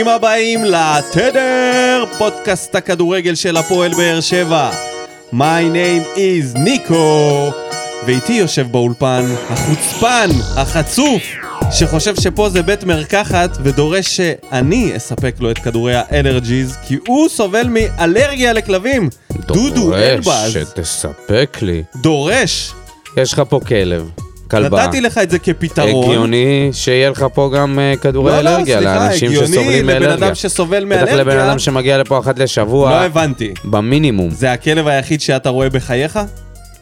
ברוכים הבאים לתדר, פודקאסט הכדורגל של הפועל באר שבע. My name is ניקו, ואיתי יושב באולפן החוצפן, החצוף, שחושב שפה זה בית מרקחת ודורש שאני אספק לו את כדורי האלרג'יז, כי הוא סובל מאלרגיה לכלבים. דודו אלבז. דורש שתספק לי. דורש. יש לך פה כלב, כלבה. נתתי לך את זה כפתרון. הגיוני שיהיה לך פה גם אה, כדורי לא, לא, אלרגיה סליחה, לאנשים הגיוני שסובלים לבן מאלרגיה. אדם שסובל בטח לבן מאלרגיה. אדם שמגיע לפה אחת לשבוע, לא הבנתי. במינימום. זה הכלב היחיד שאתה רואה בחייך?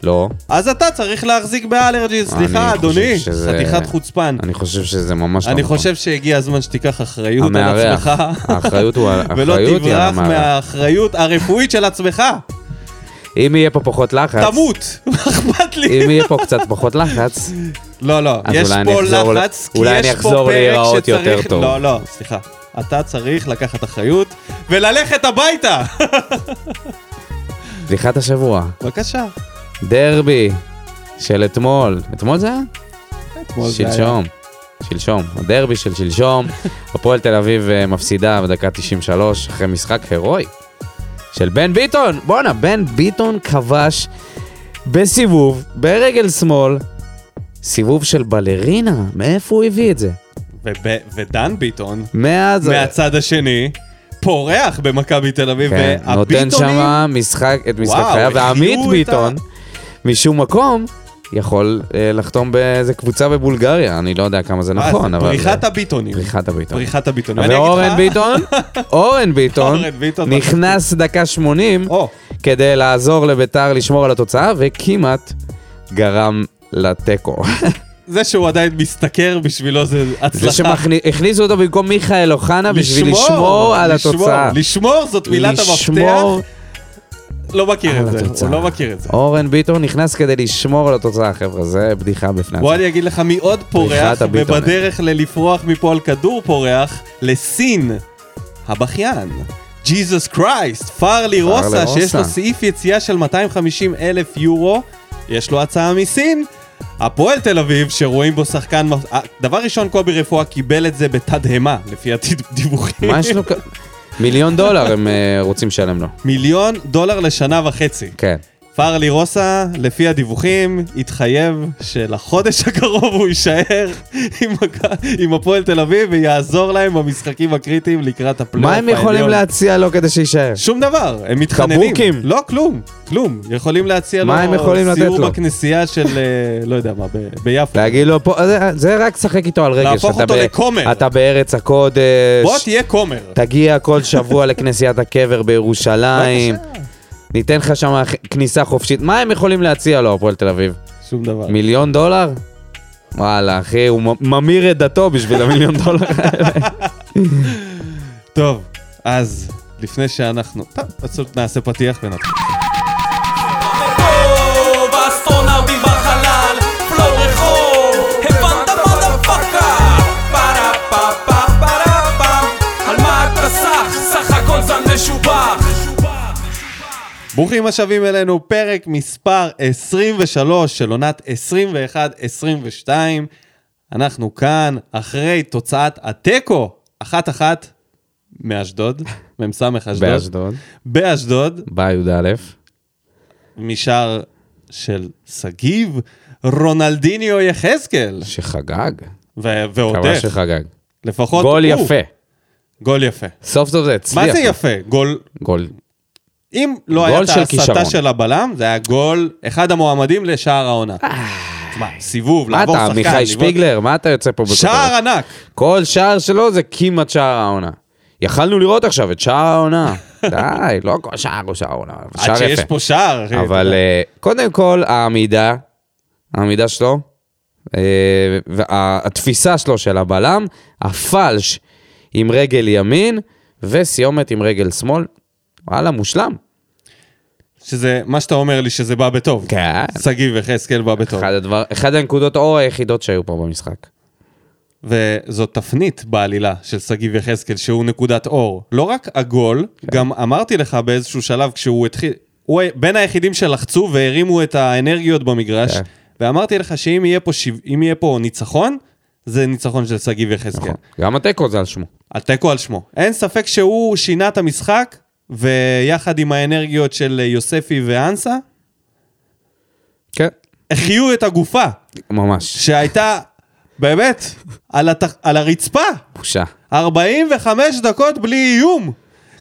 לא. אז אתה צריך להחזיק באלרג'יז, אני סליחה אדוני, שזה- חתיכת חוצפן. אני חושב שזה ממש לא אני נכון. חושב שהגיע הזמן שתיקח אחריות על המארח. עצמך, האחריות הוא על- ולא על תברח. מהאחריות הרפואית של עצמך. אם יהיה פה פחות לחץ, תמות, מה אכפת לי? אם יהיה פה קצת פחות לחץ, לא, לא, אז יש אולי אני פה אחזור לחץ, כי אולי יש אני פה אחזור פרק להיראות יותר שצריך... טוב. לא, לא, סליחה. אתה צריך לקחת אחריות וללכת הביתה. בדיחת השבוע. בבקשה. דרבי של אתמול. אתמול זה היה? אתמול זה היה. שלשום. שלשום. הדרבי של שלשום. הפועל תל אביב אה, מפסידה בדקה 93 אחרי משחק הירואי של בן ביטון. בואנה, בן ביטון כבש בסיבוב, ברגל שמאל, סיבוב של בלרינה. מאיפה הוא הביא את זה? ודן ביטון, מאז... מהצד השני, פורח במכבי תל אביב, כן, נותן והביטונים... שם משחק, את משחק וואו, חייו, ועמית ביטון, משום מקום, יכול אה, לחתום באיזה קבוצה בבולגריה, אני לא יודע כמה זה מה, נכון, אבל... פריחת הביטונים. פריחת הביטון. פריחת הביטונים. ואורן ביטון, אורן ביטון, נכנס דקה 80 או, כדי לעזור לביתר לשמור על התוצאה, וכמעט גרם לתיקו. זה שהוא עדיין משתכר בשבילו זה הצלחה. זה שהכניסו אותו במקום מיכאל אוחנה בשביל לשמור על לשמור, התוצאה. לשמור זאת מילת המפתח. לא מכיר את זה. הוא לא מכיר את זה. אורן ביטון נכנס כדי לשמור על התוצאה, חבר'ה, זה בדיחה בפני בוא. אני אגיד לך מי עוד פורח. ובדרך ללפרוח מפה על כדור פורח, לסין, הבכיין. ג'יזוס קרייסט, פארלי רוסה. שיש לו סעיף יציאה של 250 אלף יורו, יש לו הצעה מסין. הפועל תל אביב, שרואים בו שחקן... אה, דבר ראשון, קובי רפואה קיבל את זה בתדהמה, לפי הדיווחים. מה יש לו? מיליון דולר הם אה, רוצים לשלם לו. מיליון דולר לשנה וחצי. כן. פארלי רוסה, לפי הדיווחים, התחייב שלחודש הקרוב הוא יישאר עם, מכ- עם הפועל תל אביב ויעזור להם במשחקים הקריטיים לקראת הפלייאוף מה הם יכולים העליון. להציע לו כדי שיישאר? שום דבר, הם מתחננים. קבוקים. לא, כלום, כלום. יכולים להציע לו הם יכולים סיור לו? בכנסייה של, אה, לא יודע מה, ב- ביפו. להגיד לו פה, זה- זה רק לשחק איתו על רגש. להפוך אתה אותו ב- לכומר. אתה בארץ הקודש. בוא תהיה כומר. תגיע כל שבוע לכנסיית הקבר בירושלים. ניתן לך שם כניסה חופשית. מה הם יכולים להציע לו, הפועל תל אביב? שום דבר. מיליון דולר? וואלה, אחי, הוא ממיר את דתו בשביל המיליון דולר האלה. טוב, אז לפני שאנחנו... טוב, נעשה פתיח ונתחיל. ברוכים השבים אלינו, פרק מספר 23 של עונת 21-22. אנחנו כאן אחרי תוצאת התיקו, אחת-אחת מאשדוד, מ"ס אשדוד. באשדוד. באשדוד, בא י"א. משער של שגיב רונלדיניו יחזקאל. שחגג. ו- ועוד איך, שחגג. לפחות גול הוא. יפה. גול יפה. סוף סוף זה הצליח. מה זה יפה? גול... גול. אם לא היה את של ההסתה כישרון. של הבלם, זה היה גול, אחד המועמדים לשער העונה. תשמע, סיבוב, מה לעבור אתה, שחקן, מיכאי לבעוט- שפיגלר? מה אתה יוצא פה? שער ענק. כל שער שלו זה כמעט שער העונה. יכלנו לראות עכשיו את שער העונה. די, לא כל שער הוא שער העונה. אבל עד שער שיש יפה. פה שער, אחי. אתה אבל. אה, קודם כל, העמידה, העמידה שלו, אה, והתפיסה שלו של הבלם, הפלש עם רגל ימין, וסיומת עם רגל שמאל. וואלה, מושלם. שזה, מה שאתה אומר לי שזה בא בטוב. כן. שגיב יחזקאל בא בטוב. אחד, הדבר, אחד הנקודות אור היחידות שהיו פה במשחק. וזאת תפנית בעלילה של שגיב יחזקאל, שהוא נקודת אור. לא רק הגול, כן. גם אמרתי לך באיזשהו שלב, כשהוא התחיל, הוא בין היחידים שלחצו והרימו את האנרגיות במגרש, כן. ואמרתי לך שאם יהיה פה, שיו- יהיה פה ניצחון, זה ניצחון של שגיב יחזקאל. נכון. גם התיקו זה על שמו. התיקו על שמו. אין ספק שהוא שינה את המשחק, ויחד עם האנרגיות של יוספי ואנסה, כן. החיו את הגופה, ממש. שהייתה באמת על, הת... על הרצפה. בושה. 45 דקות בלי איום.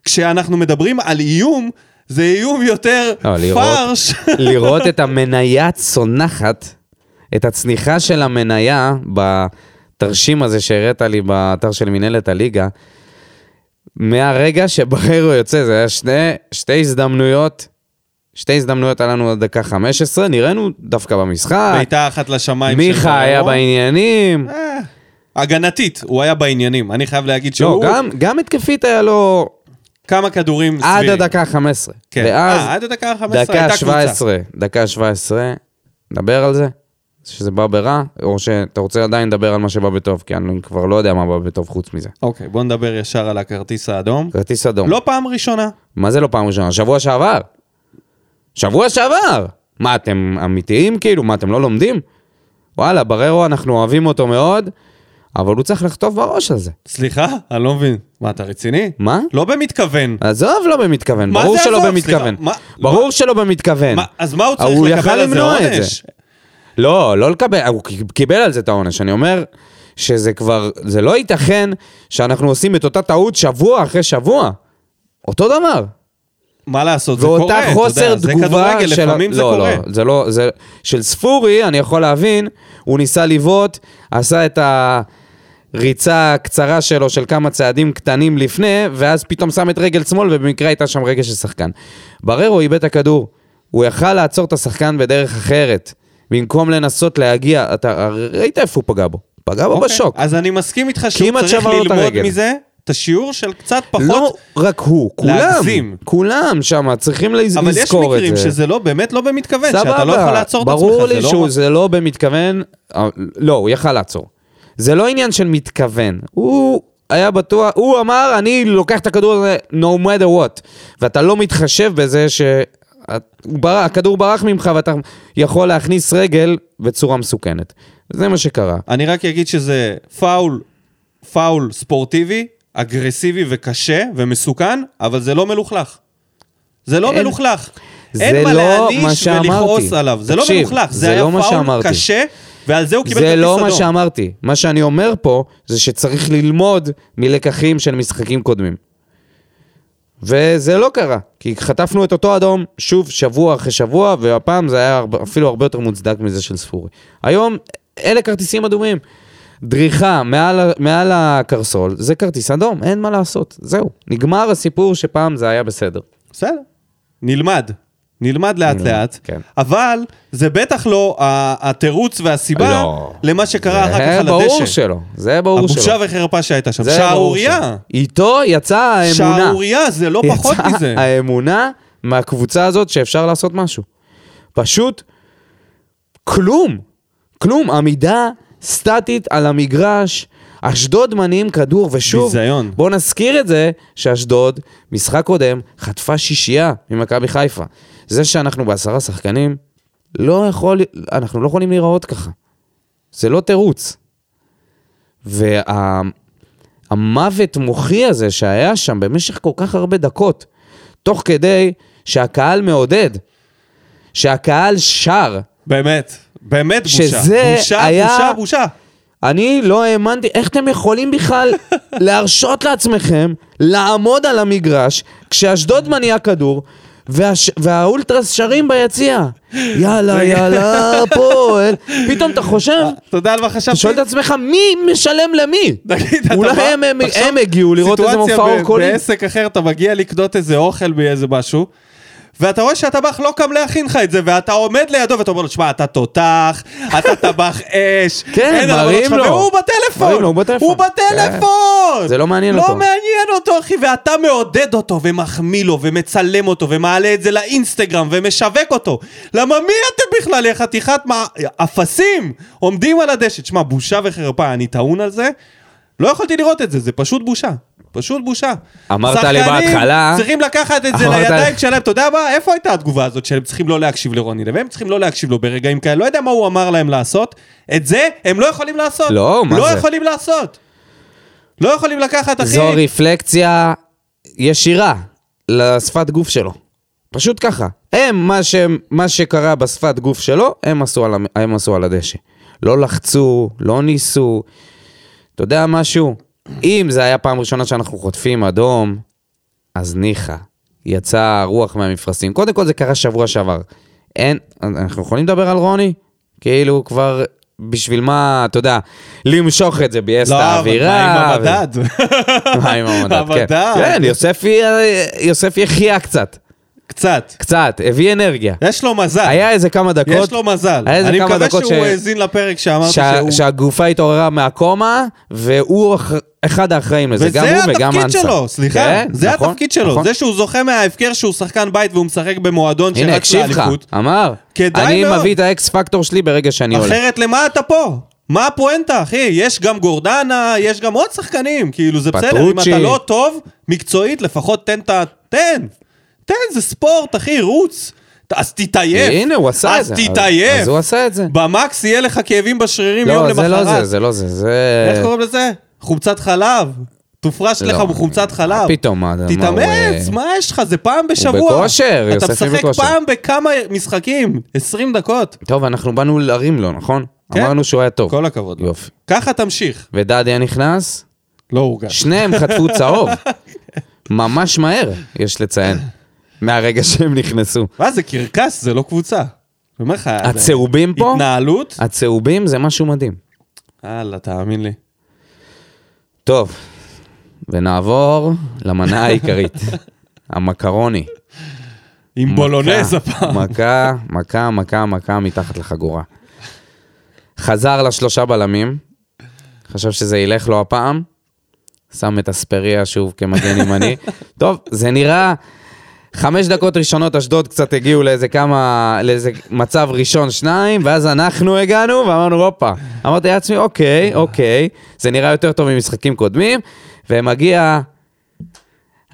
כשאנחנו מדברים על איום, זה איום יותר לא, לראות- פרש. לראות את המניה צונחת, את הצניחה של המניה בתרשים הזה שהראית לי באתר של מנהלת הליגה, מהרגע שבררו יוצא, זה היה שני, שתי הזדמנויות, שתי הזדמנויות היה לנו עד דקה 15, נראינו דווקא במשחק, בעיטה אחת לשמיים. מיכה היה. בעניינים, אה, הגנתית, הוא היה בעניינים. אני חייב להגיד לא, שהוא... גם, גם התקפית היה לו כמה כדורים עד סבירים. הדקה ה-15. כן. ואז אה, עד הדקה ה-15 דקה הייתה קבוצה. 17, דקה 17, נדבר על זה? שזה בא ברע, או שאתה רוצה עדיין לדבר על מה שבא בטוב, כי אני כבר לא יודע מה בא בטוב חוץ מזה. אוקיי, בוא נדבר ישר על הכרטיס האדום. כרטיס אדום. לא פעם ראשונה. מה זה לא פעם ראשונה? שבוע שעבר. שבוע שעבר! מה, אתם אמיתיים כאילו? מה, אתם לא לומדים? וואלה, בררו, אנחנו אוהבים אותו מאוד, אבל הוא צריך לכתוב בראש על זה. סליחה? אני לא מבין. מה, אתה רציני? מה? לא במתכוון. עזוב, לא במתכוון. מה ברור שלא עזוב? במתכוון. סליחה, מה- ברור מה- שלא במתכוון. מה, אז מה הוא צריך הוא לקבל על זה עונש? לא, לא לקבל, הוא קיבל על זה את העונש. אני אומר שזה כבר, זה לא ייתכן שאנחנו עושים את אותה טעות שבוע אחרי שבוע. אותו דבר. מה לעשות, זה קורה, אתה חוסר יודע, זה כדורגל, של... לפעמים זה לא, קורה. לא, זה לא, זה... של ספורי, אני יכול להבין, הוא ניסה לבעוט, עשה את הריצה הקצרה שלו של כמה צעדים קטנים לפני, ואז פתאום שם את רגל שמאל, ובמקרה הייתה שם רגל של שחקן. בררו איבד את הכדור. הוא יכל לעצור את השחקן בדרך אחרת, במקום לנסות להגיע, אתה ראית איפה הוא פגע בו? פגע בו אוקיי, בשוק. אז אני מסכים איתך שהוא צריך ללמוד. מזה את השיעור של קצת פחות... לא רק הוא, כולם, להגזים. כולם שם צריכים לז- אבל יש לזכור את זה. מקרים שזה לא, באמת לא במתכוון, שאתה לא יכול לעצור את עצמך. ברור לי לא- שזה לא במתכוון, אה, לא, הוא יכל לעצור. זה לא עניין של מתכוון, הוא היה בטוח, הוא אמר, אני לוקח את הכדור הזה no matter what, ואתה לא מתחשב בזה ש... הוא ברח, הכדור ברח ממך ואתה יכול להכניס רגל בצורה מסוכנת. זה מה שקרה. אני רק אגיד שזה פאול, פאול ספורטיבי, אגרסיבי וקשה ומסוכן, אבל זה לא מלוכלך. זה לא אין- מלוכלך. זה אין מה לא להעניש. ולכעוס עליו. זה לא תקשיב, מלוכלך, זה זה היה לא מה פאול שאמרתי. קשה, ועל זה הוא קיבל זה כרטיס לא אדום. מה שאמרתי. מה שאני אומר פה, זה שצריך ללמוד מלקחים של משחקים קודמים. וזה לא קרה, כי חטפנו את אותו אדום שוב שבוע אחרי שבוע, והפעם זה היה אפילו הרבה יותר מוצדק מזה של ספורי. היום, אלה כרטיסים אדומים. דריכה מעל, מעל הקרסול, זה כרטיס אדום, אין מה לעשות. זהו, נגמר הסיפור שפעם זה היה בסדר. בסדר, נלמד. נלמד לאט לאט, כן. אבל זה בטח לא התירוץ והסיבה לא. למה שקרה אחר כך זה על ברור הדשא. שלו, זה ברור הבושה שלו. וחרפה שהייתה שם. זה ברור שערורייה. איתו יצאה האמונה. שערורייה, זה לא פחות יצאה מזה. האמונה מהקבוצה הזאת שאפשר לעשות משהו. פשוט כלום. כלום. עמידה סטטית על המגרש. אשדוד מניעים כדור, ושוב, ביזיון. בואו נזכיר את זה שאשדוד, משחק קודם, חטפה שישייה ממכבי חיפה. זה שאנחנו בעשרה שחקנים, לא יכול, אנחנו לא יכולים להיראות ככה. זה לא תירוץ. והמוות מוחי הזה שהיה שם במשך כל כך הרבה דקות, תוך כדי שהקהל מעודד, שהקהל שר, באמת, באמת בושה. שזה בושה, היה- בושה, בושה. אני לא האמנתי, איך אתם יכולים בכלל להרשות לעצמכם לעמוד על המגרש כשאשדוד מניעה כדור והש... והאולטרס שרים ביציע? יאללה, יאללה, הפועל. פתאום אתה חושב, אתה יודע על מה אתה חשבתי? שואל את עצמך, מי משלם למי? אתה אולי הם, הגיעו לראות איזה מופע אורקולי. בעסק אחר אתה מגיע לקנות איזה אוכל באיזה משהו, ואתה רואה שהטבח לא קם להכין לך את זה, ואתה עומד לידו ואתה אומר לו, שמע, אתה תותח, אתה טבח אש, כן, מראים שלך", לו. והוא בטלפון, הוא בטלפון. הוא בטלפון, זה לא מעניין לא אותו. מעניין אותו, אחי, ואתה מעודד אותו, ומחמיא לו, ומצלם אותו, ומעלה את זה לאינסטגרם, ומשווק אותו. למה מי אתם בכלל, יא חתיכת מה... אפסים, עומדים על הדשא. תשמע, בושה וחרפה, אני טעון על זה. לא יכולתי לראות את זה, זה פשוט בושה. פשוט בושה. אמרת לי בהתחלה- צריכים לקחת את זה לידיים שלהם, אתה יודע מה? איפה הייתה התגובה הזאת שהם צריכים לא להקשיב לרוני לוי? הם צריכים לא להקשיב לו ברגעים כאלה, לא יודע מה הוא אמר להם לעשות. את זה הם לא יכולים לעשות. לא, מה לא זה? יכולים לעשות. לא יכולים לקחת, אחי. זו רפלקציה ישירה לשפת גוף שלו. פשוט ככה. הם, מה, ש, מה שקרה בשפת גוף שלו, הם עשו, על, הם עשו על הדשא. לא לחצו, לא ניסו. אתה יודע משהו? אם זה היה פעם ראשונה שאנחנו חוטפים אדום, אז ניחא. יצא רוח מהמפרשים. קודם כל זה קרה שבוע שעבר. אין, אנחנו יכולים לדבר על רוני? כאילו כבר, בשביל מה, אתה יודע, למשוך את זה, ביאס את לא, אבל האווירה. מה עם המדד? מה עם המדד? כן. המדד. כן, יוספי, יוספי החיה קצת. קצת. קצת, הביא אנרגיה. יש לו מזל. היה איזה כמה דקות. יש לו מזל. היה איזה אני כמה מקווה דקות שהוא ש- האזין לפרק שאמרתי שה- שהוא... שהגופה התעוררה מהקומה, והוא אח- אחד האחראים לזה, גם הוא וזה וגם התפקיד אנסה. שלו, סליחה. כן, זה נכון, התפקיד שלו. נכון. זה שהוא זוכה מההפקר שהוא שחקן בית והוא משחק במועדון הנה, שרץ הקשיב לך, לאליפות. אמר, כדאי אני מאוד. מביא את האקס פקטור שלי ברגע שאני עולה. אחרת למה אתה פה? מה הפואנטה, אחי? יש גם גורדנה, יש גם עוד שחקנים, כאילו זה בסדר, אם פטרוצ'י. אתה לא טוב, מקצועית, לפחות תן את ה... תן. תן, זה ספורט, אחי, רוץ. אז תתעייף. הנה, הוא עשה את זה. אז תתעייף. אז הוא עשה את זה. במקס יהיה לך כאבים בשרירים יום לא, למחרת. זה לא זה, זה לא זה, זה... איך קוראים לזה? חומצת חלב. תופרש לך לא. בחומצת חלב. פתאום, מה, הוא, תתאמץ, אה, מה יש לך? זה פעם בשבוע. בכושר, אתה יוספי משחק בכושר. פעם בכמה משחקים, 20 דקות. טוב, אנחנו באנו להרים לו, נכון? כן. אמרנו שהוא היה טוב. כל הכבוד. יופי. ככה תמשיך. ודדיה נכנס, לא הורגש. שניהם חטפו צהוב. ממש מהר, יש לציין. מהרגע שהם נכנסו. מה זה קרקס, זה לא קבוצה. אני אומר לך, הצהובים פה, התנהלות? הצהובים זה משהו מדהים. יאללה, תאמין לי. טוב, ונעבור למנה העיקרית, המקרוני. עם בולונז הפעם. מכה, מכה, מכה, מכה מתחת לחגורה. חזר לשלושה בלמים, חשב שזה ילך לו הפעם, שם את אספריה שוב כמגן ימני. טוב, זה נראה... חמש דקות ראשונות אשדוד קצת הגיעו לאיזה כמה, לאיזה מצב ראשון שניים, ואז אנחנו הגענו ואמרנו, הופה. אמרתי לעצמי, אוקיי, אוקיי, זה נראה יותר טוב ממשחקים קודמים, ומגיע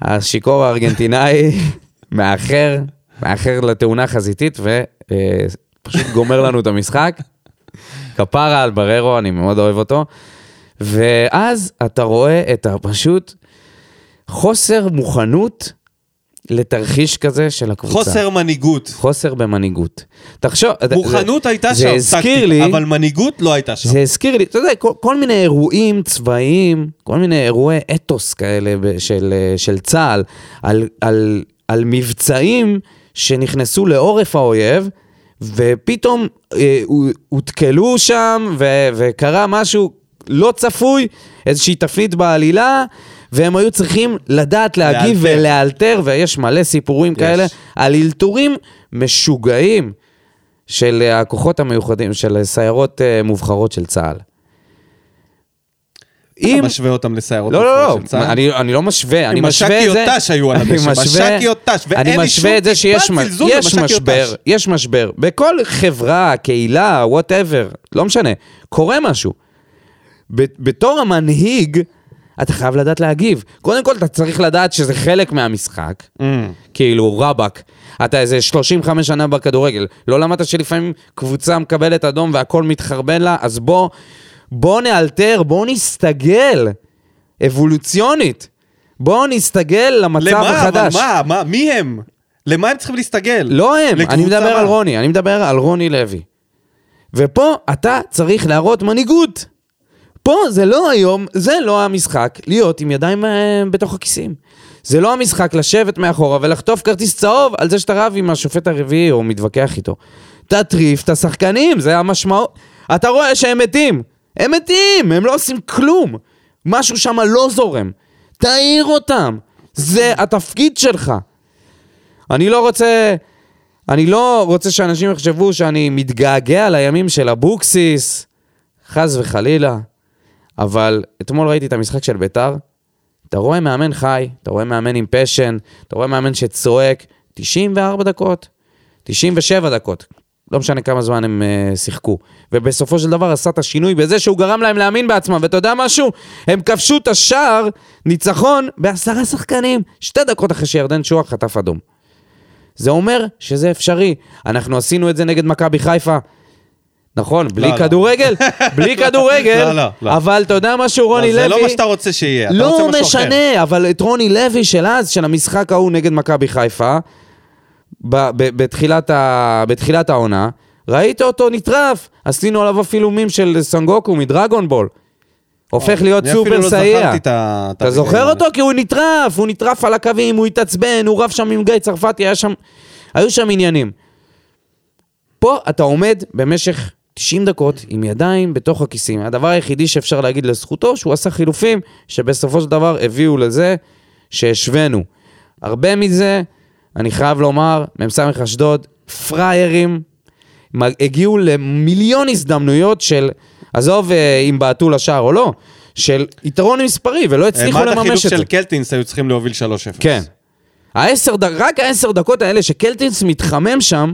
השיכור הארגנטינאי, מאחר, מאחר לתאונה חזיתית, ופשוט גומר לנו את המשחק. כפרה על בררו, אני מאוד אוהב אותו. ואז אתה רואה את הפשוט חוסר מוכנות לתרחיש כזה של הקבוצה. חוסר מנהיגות. חוסר במנהיגות. תחשוב... מוכנות זה- הייתה זה שם, הזכיר לי, אבל מנהיגות לא הייתה שם. זה הזכיר לי, אתה יודע, כל, כל מיני אירועים צבאיים, כל מיני אירועי אתוס כאלה של, אה, של צה"ל, על, על, על מבצעים שנכנסו לעורף האויב, ופתאום אה, הו- הותקלו שם, ו, וקרה משהו לא צפוי, איזושהי תפנית בעלילה, והם היו צריכים לדעת להגיב לאלתר. ולאלתר, ויש מלא סיפורים יש. כאלה, על אלתורים משוגעים. של אה, הכוחות המיוחדים, של סיירות אה, מובחרות של צה"ל. אם... אתה משווה אותם לסיירות לא, לא, לא, של צה"ל? אני, אני לא משווה, אני משווה את זה... מש"קיות ת"ש היו על אני הדשא, משווה- מש"קיות ת"ש, ואין לי משווה שום את זה שיש טיפת מ- זלזול יש במש"קיות משבר, ת"ש. יש משבר. בכל חברה, קהילה, וואטאבר, לא משנה, קורה משהו. בתור המנהיג, אתה חייב לדעת להגיב. קודם כל, אתה צריך לדעת שזה חלק מהמשחק. Mm. כאילו, רבאק, אתה איזה 35 שנה בכדורגל, לא למדת שלפעמים קבוצה מקבלת אדום והכל מתחרבן לה, אז בוא, בוא נאלתר, בוא נסתגל, אבולוציונית. בוא נסתגל למצב למה? החדש. מה? מה? מי הם? למה הם צריכים להסתגל? לא הם, אני מדבר מה? על רוני, אני מדבר על רוני לוי. ופה אתה צריך להראות מנהיגות. פה זה לא היום, זה לא המשחק להיות עם ידיים אה, בתוך הכיסים. זה לא המשחק לשבת מאחורה ולחטוף כרטיס צהוב על זה שאתה רב עם השופט הרביעי או מתווכח איתו. תטריף את השחקנים, זה המשמעות. אתה רואה שהם מתים. הם מתים, הם לא עושים כלום. משהו שם לא זורם. תעיר אותם. זה התפקיד שלך. אני לא רוצה... אני לא רוצה שאנשים יחשבו שאני מתגעגע לימים של אבוקסיס, חס וחלילה. אבל אתמול ראיתי את המשחק של ביתר, אתה רואה מאמן חי, אתה רואה מאמן עם פשן, אתה רואה מאמן שצועק 94 דקות, 97 דקות. לא משנה כמה זמן הם uh, שיחקו. ובסופו של דבר עשה את השינוי בזה שהוא גרם להם להאמין בעצמם. ואתה יודע משהו? הם כבשו את השער, ניצחון, בעשרה שחקנים, שתי דקות אחרי שירדן שועה חטף אדום. זה אומר שזה אפשרי. אנחנו עשינו את זה נגד מכבי חיפה. נכון, בלי לא, לא. כדורגל, בלי כדורגל, לא, לא, לא. אבל אתה יודע משהו, רוני לוי... זה לא מה שאתה רוצה שיהיה, אתה לא רוצה משהו אחר. משנה, אבל את רוני לוי של אז, של המשחק ההוא נגד מכבי חיפה, בתחילת, ה- בתחילת העונה, ראית אותו נטרף, עשינו עליו אפילו מים של סנגוקו מדרגון בול. הופך להיות אני אפילו סופר לא סייע. זכרתי את ה... את אתה זוכר. אותו? כי הוא נטרף, הוא נטרף על הקווים, הוא התעצבן, הוא רב שם עם גיא צרפתי, היה שם... היו שם עניינים. פה אתה עומד במשך 90 דקות עם ידיים בתוך הכיסים. הדבר היחידי שאפשר להגיד לזכותו, שהוא עשה חילופים שבסופו של דבר הביאו לזה שהשווינו. הרבה מזה, אני חייב לומר, מ"ס אשדוד, פראיירים, הגיעו למיליון הזדמנויות של, עזוב אה, אם בעטו לשער או לא, של יתרון מספרי, ולא הצליחו עד לממש החילוף את זה. של קלטינס היו צריכים להוביל 3-0. כן. העשר, רק העשר דקות האלה שקלטינס מתחמם שם,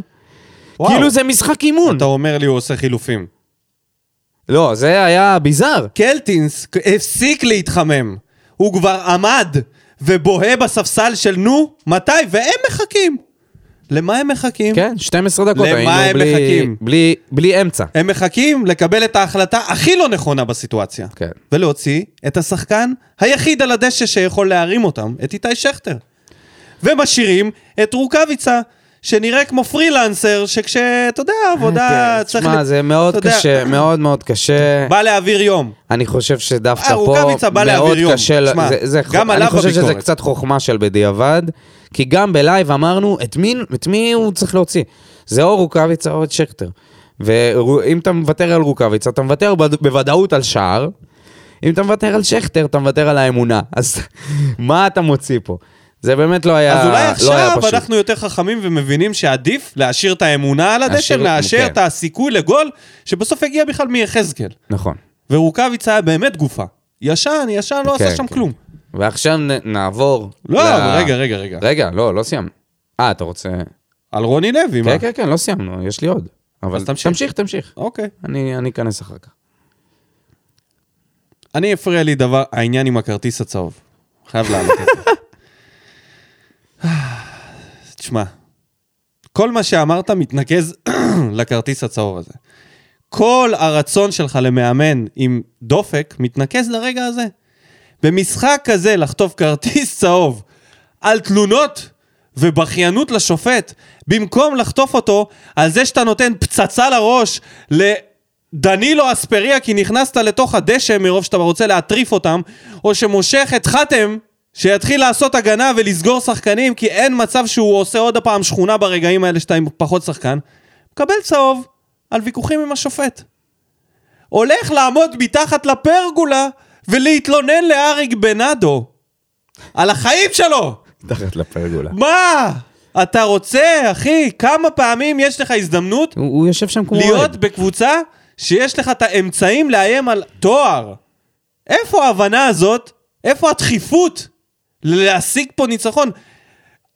וואו. כאילו זה משחק אימון. אתה אומר לי הוא עושה חילופים. לא, זה היה ביזאר. קלטינס הפסיק להתחמם. הוא כבר עמד ובוהה בספסל של נו, מתי? והם מחכים. למה הם מחכים? כן, 12 דקות למה היינו הם בלי, מחכים? בלי, בלי אמצע. הם מחכים לקבל את ההחלטה הכי לא נכונה בסיטואציה. כן. ולהוציא את השחקן היחיד על הדשא שיכול להרים אותם, את איתי שכטר. ומשאירים את רוקאביצה, שנראה כמו פרילנסר, שכשאתה יודע, עבודה צריך... תשמע, זה מאוד קשה, מאוד מאוד קשה. בא להעביר יום. אני חושב שדווקא אה, פה מאוד יום. קשה, אני חושב שזה. קצת חוכמה של בדיעבד, כי גם בלייב אמרנו, את מי, הוא צריך להוציא? זה או רוקאביצה או את שכטר. ואם אתה מוותר על רוקאביצה, אתה מוותר בוודאות על שער, אם אתה מוותר על שכטר, אתה מוותר על האמונה. אז מה אתה מוציא פה? זה באמת לא היה, אז אולי לא היה עכשיו פשוט. אנחנו יותר חכמים ומבינים שעדיף להשאיר את האמונה על הדשא, לאשר כן. את הסיכוי לגול, שבסוף הגיע בכלל מיחזקאל. נכון. ורוקאביצה היה באמת גופה. ישן, ישן, לא כן, עשה שם כן. כלום. ועכשיו נעבור... לא, ל- רגע, רגע, רגע. רגע, לא, לא סיימנו. אה, אתה רוצה... על רוני לוי, מה? כן, כן, כן, לא סיימנו, יש לי עוד. אבל אז תמשיך. תמשיך, תמשיך. אוקיי. אני אני אכנס אחר כך. אני הפריע לי דבר, העניין עם הכרטיס הצהוב. חייב להעלות את זה. תשמע, כל מה שאמרת מתנקז לכרטיס הצהוב הזה. כל הרצון שלך למאמן עם דופק מתנקז לרגע הזה. במשחק כזה לחטוף כרטיס צהוב על תלונות ובכיינות לשופט, במקום לחטוף אותו על זה שאתה נותן פצצה לראש לדנילו אספריה כי נכנסת לתוך הדשא מרוב שאתה רוצה להטריף אותם, או שמושך את חתם שיתחיל לעשות הגנה ולסגור שחקנים כי אין מצב שהוא עושה עוד הפעם שכונה ברגעים האלה שאתה עם פחות שחקן, מקבל צהוב על ויכוחים עם השופט. הולך לעמוד מתחת לפרגולה ולהתלונן לאריק בנאדו על החיים שלו. מתחת לפרגולה. מה? אתה רוצה, אחי? כמה פעמים יש לך הזדמנות הוא הוא יושב שם כמו להיות. בקבוצה שיש לך את האמצעים לאיים על תואר? איפה ההבנה הזאת? איפה הדחיפות להשיג פה ניצחון?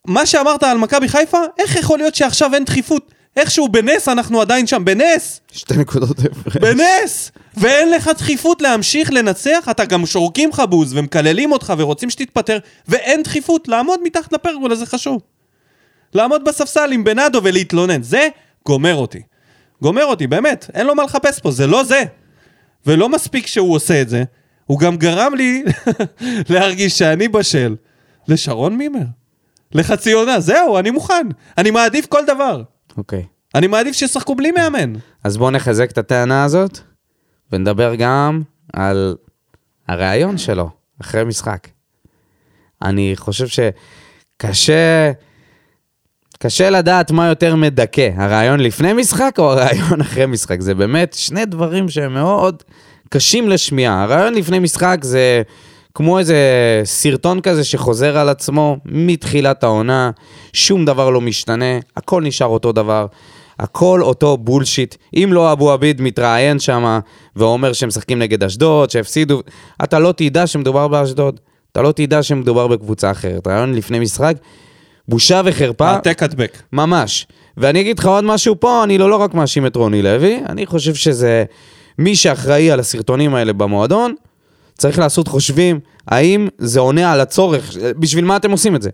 מה שאמרת על מכבי חיפה, איך יכול להיות שעכשיו אין דחיפות? איכשהו בנס אנחנו עדיין שם, בנס! שתי נקודות הפרש. בנס! ואין לך דחיפות להמשיך לנצח, אתה גם שורקים לך בוז ומקללים אותך ורוצים שתתפטר, ואין דחיפות, לעמוד מתחת לפרגולה זה חשוב. לעמוד בספסל עם בנאדו ולהתלונן, זה גומר אותי. גומר אותי, באמת, אין לו מה לחפש פה, זה לא זה. ולא מספיק שהוא עושה את זה, הוא גם גרם לי להרגיש שאני בשל לשרון מימר. לחצי עונה, זהו, אני מוכן. אני מעדיף כל דבר. אוקיי. אני מעדיף שישחקו בלי מאמן. אז בואו נחזק את הטענה הזאת, ונדבר גם על הריאיון שלו אחרי משחק. אני חושב שקשה... קשה לדעת מה יותר מדכא, הרעיון לפני משחק או הרעיון אחרי משחק. זה באמת שני דברים שהם מאוד קשים לשמיעה. הרעיון לפני משחק זה כמו איזה סרטון כזה שחוזר על עצמו מתחילת העונה, שום דבר לא משתנה, הכל נשאר אותו דבר. הכל אותו בולשיט. אם לא אבו עביד מתראיין שם ואומר שהם משחקים נגד אשדוד, שהפסידו, אתה לא תדע שמדובר באשדוד. אתה לא תדע שמדובר בקבוצה אחרת. רעיון לפני משחק, בושה וחרפה. העתק הדבק. ממש. ואני אגיד לך עוד משהו פה, אני לא, לא רק מאשים את רוני לוי, אני חושב שזה מי שאחראי על הסרטונים האלה במועדון, צריך לעשות חושבים, האם זה עונה על הצורך, בשביל מה אתם עושים את זה?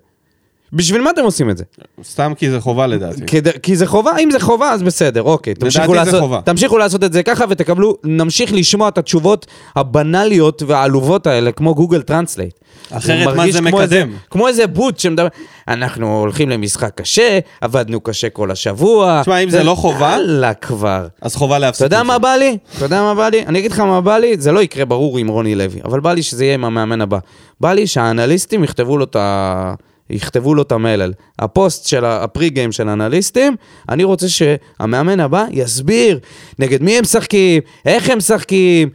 בשביל מה אתם עושים את זה? סתם כי זה חובה לדעתי. כדי, כי זה חובה, אם זה חובה אז בסדר, אוקיי. תמשיכו זה לעשות, חובה. תמשיכו לעשות את זה ככה ותקבלו, נמשיך לשמוע את התשובות הבנאליות והעלובות האלה, כמו Google Translate. אחרת מה זה כמו איזה- מקדם? כמו איזה בוט שמדבר, אנחנו הולכים למשחק קשה, עבדנו קשה כל השבוע. תשמע, אם זה לא חובה- יאללה כבר. אז חובה אתה להפסיק. יודע את מה זה. בא לי? אתה יודע מה בא לי? אני אגיד לך מה בא לי, זה לא יקרה ברור עם רוני לוי, אבל בא לי שזה יהיה עם המאמן הבא. בא לי שהאנליסטים יכתבו לו את ה... יכתבו לו את המלל. הפוסט של הפרי גיים של האנליסטים, אני רוצה שהמאמן הבא יסביר נגד מי הם משחקים, איך הם משחקים,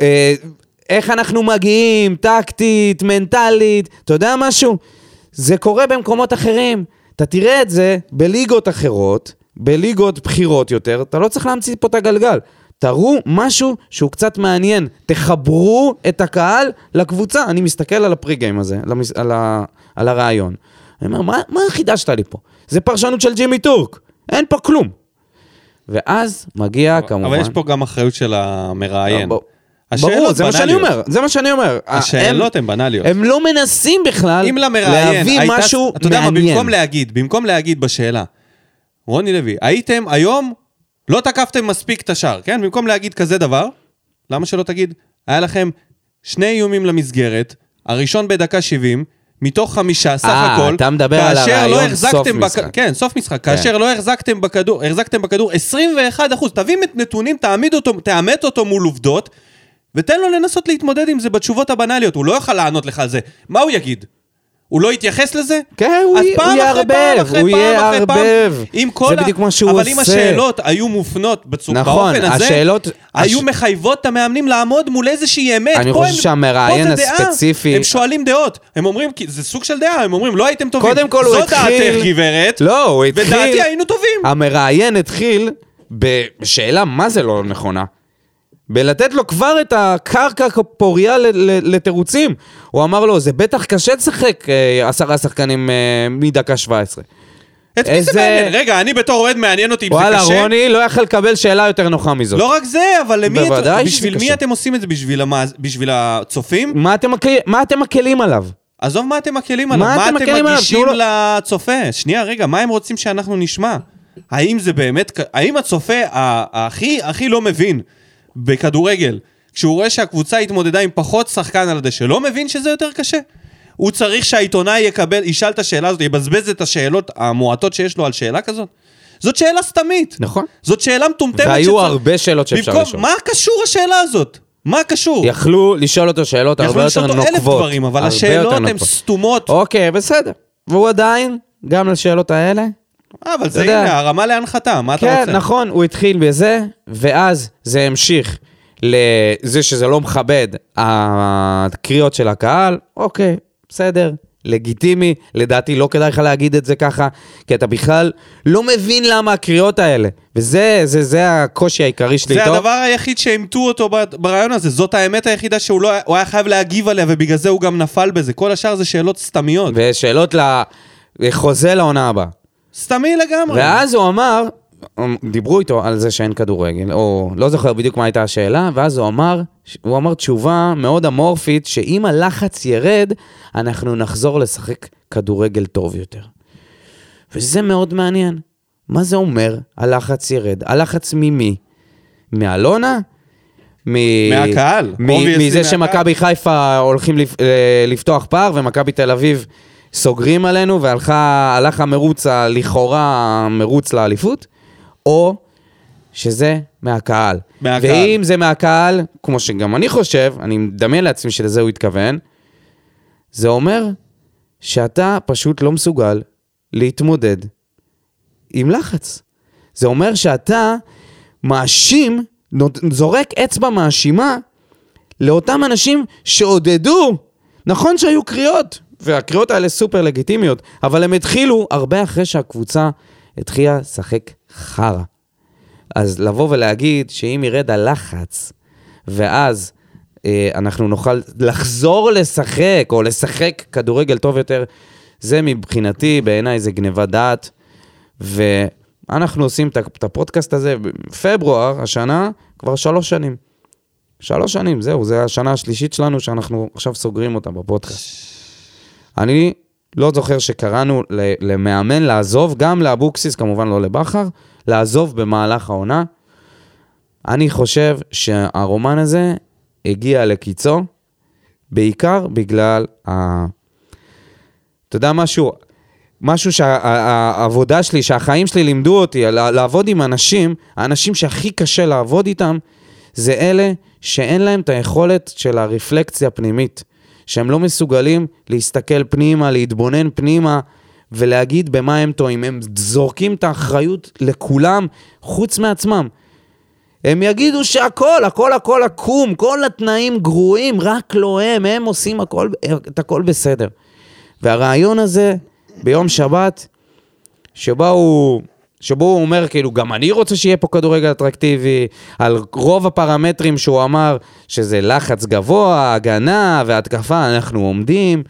אה, איך אנחנו מגיעים, טקטית, מנטלית, אתה יודע משהו? זה קורה במקומות אחרים. אתה תראה את זה בליגות אחרות, בליגות בכירות יותר, אתה לא צריך להמציא פה את הגלגל. תראו משהו שהוא קצת מעניין, תחברו את הקהל לקבוצה. אני מסתכל על הפרי גיים הזה, על, המס... על, ה... על הרעיון. אני אומר, מה, מה חידשת לי פה? זה פרשנות של ג'ימי טורק, אין פה כלום. ואז מגיע כמובן... אבל יש פה גם אחריות של המראיין. ברור, השאלות זה מה שאני. אומר, זה מה שאני אומר. השאלות הן בנאליות. הם לא מנסים בכלל להביא הייתה- משהו אתה יודע מה, מעניין. במקום להגיד, במקום להגיד בשאלה, רוני לוי, הייתם היום, לא תקפתם מספיק את השער, כן? במקום להגיד כזה דבר, למה שלא תגיד, היה לכם שני איומים למסגרת, הראשון בדקה 70, מתוך חמישה, סך אה, הכל. אתה מדבר על לא הרעיון החזקתם סוף בכ- משחק. כן, סוף משחק. כן. כאשר לא החזקתם בכדור, החזקתם בכדור 21 אחוז. תביא נתונים, תעמיד אותו, תאמת אותו מול עובדות, ותן לו לנסות להתמודד עם זה בתשובות הבנאליות. הוא לא יוכל לענות לך על זה. מה הוא יגיד? הוא לא יתייחס לזה? כן, הוא אז פעם הוא יערבב, הוא פעם יהיה אחרי פעם, ערבב. עם כל זה בדיוק מה שהוא אבל אם עושה. השאלות היו מופנות בצורה, נכון, באופן הזה, השאלות- היו הש- מחייבות את המאמנים לעמוד מול איזושהי אמת. אני חושב שהמראיין. הספציפי- הם שואלים דעות. הם אומרים, זה סוג של דעה, הם אומרים, לא הייתם טובים. קודם כל הוא זאת התחיל... דעתך, גברת. לא, הוא התחיל... ודעתי היינו טובים. המראיין התחיל בשאלה מה זה לא נכונה. בלתת לו כבר את הקרקע הפוריה לתירוצים. הוא אמר לו, זה בטח קשה לשחק אה, עשרה שחקנים אה, מדקה 17. את מי זה מעניין? רגע, אני בתור אוהד מעניין אותי אם זה וואלה, קשה. רוני לא יכל לקבל שאלה יותר נוחה מזאת. לא רק זה, אבל למי... את- בוודאי שזה בשביל מי קשה. אתם עושים את זה? בשביל המאז- בשביל הצופים? מה אתם, מקל... מה אתם מקלים עליו? עזוב מה אתם מקלים עליו, מה מה אתם אתם מקלים עליו? מגישים לצופה? שנייה, רגע, מה הם רוצים שאנחנו נשמע? האם זה באמת, האם הצופה הכי הכי לא מבין בכדורגל, כשהוא רואה שהקבוצה התמודדה עם פחות שחקן על הדשא, לא מבין שזה יותר קשה? הוא צריך שהעיתונאי יקבל, ישאל את השאלה הזאת, יבזבז את השאלות המועטות שיש לו על שאלה כזאת? זאת שאלה סתמית. נכון. זאת שאלה מטומטמת. והיו שצריך- הרבה שאלות שאפשר במקום- לשאול. מה קשור השאלה הזאת? מה קשור? יכלו לשאול אותו שאלות הרבה יכלו יותר לשאול נוקבות. אותו אלף דברים, אבל השאלות הן. סתומות. אוקיי, בסדר. והוא עדיין, גם לשאלות האלה, אבל זה יודע. הנה, הרמה להנחתה, מה אתה כן, רוצה? נכון, הוא התחיל בזה, ואז זה המשיך לזה שזה לא מכבד הקריאות של הקהל, אוקיי, בסדר, לגיטימי, לדעתי לא כדאי לך להגיד את זה ככה, כי אתה בכלל לא מבין למה הקריאות האלה, וזה זה, זה הקושי העיקרי שלי זה איתו. הדבר היחיד שהמתו אותו ברעיון הזה, זאת האמת היחידה שהוא לא, הוא היה חייב להגיב עליה, ובגלל זה הוא גם נפל בזה. כל השאר זה שאלות סתמיות. ושאלות לחוזה לעונה הבאה. סתמי לגמרי. ואז הוא אמר, דיברו איתו על זה שאין כדורגל, או לא זוכר בדיוק מה הייתה השאלה, ואז הוא אמר, הוא אמר תשובה מאוד אמורפית, שאם הלחץ ירד, אנחנו נחזור לשחק כדורגל טוב יותר. וזה מאוד מעניין. מה זה אומר, הלחץ ירד? הלחץ ממי? מאלונה? מ... מהקהל. מ- מזה. שמכבי חיפה הולכים לפ... אה, לפתוח פער ומכבי תל אביב סוגרים עלינו והלך המרוץ, לכאורה המרוץ לאליפות, או שזה מהקהל. מהקהל. ואם זה מהקהל, כמו שגם אני חושב, אני מדמיין לעצמי שלזה הוא התכוון, זה אומר שאתה פשוט לא מסוגל להתמודד עם לחץ. זה אומר שאתה מאשים, זורק אצבע מאשימה לאותם אנשים שעודדו. נכון שהיו קריאות, והקריאות האלה סופר לגיטימיות, אבל הם התחילו הרבה אחרי שהקבוצה התחילה לשחק חרא. אז לבוא ולהגיד שאם ירד הלחץ, ואז אה, אנחנו נוכל לחזור לשחק, או לשחק כדורגל טוב יותר, זה מבחינתי, בעיניי זה גניבת דעת, ואנחנו עושים את הפודקאסט הזה בפברואר השנה, כבר שלוש שנים. שלוש שנים, זהו, זו השנה השלישית שלנו שאנחנו עכשיו סוגרים אותה בפודקאסט. אני לא זוכר שקראנו למאמן לעזוב, גם לאבוקסיס, כמובן לא לבכר, לעזוב במהלך העונה. אני חושב שהרומן הזה הגיע לקיצו, בעיקר בגלל ה... אתה יודע משהו? משהו שהעבודה שלי, שהחיים שלי לימדו אותי, לעבוד עם אנשים, האנשים שהכי קשה לעבוד איתם, זה אלה שאין להם את היכולת של הרפלקציה הפנימית. שהם לא מסוגלים להסתכל פנימה, להתבונן פנימה ולהגיד במה הם טועים. הם זורקים את האחריות לכולם, חוץ מעצמם. הם יגידו שהכל, הכל הכל עקום, כל התנאים גרועים, רק לא הם, הם עושים הכל, את הכל בסדר. והרעיון הזה ביום שבת, שבו הוא, שבו הוא אומר, כאילו, גם אני רוצה שיהיה פה כדורגל אטרקטיבי, על רוב הפרמטרים שהוא אמר, שזה לחץ גבוה, הגנה והתקפה, אנחנו עומדים,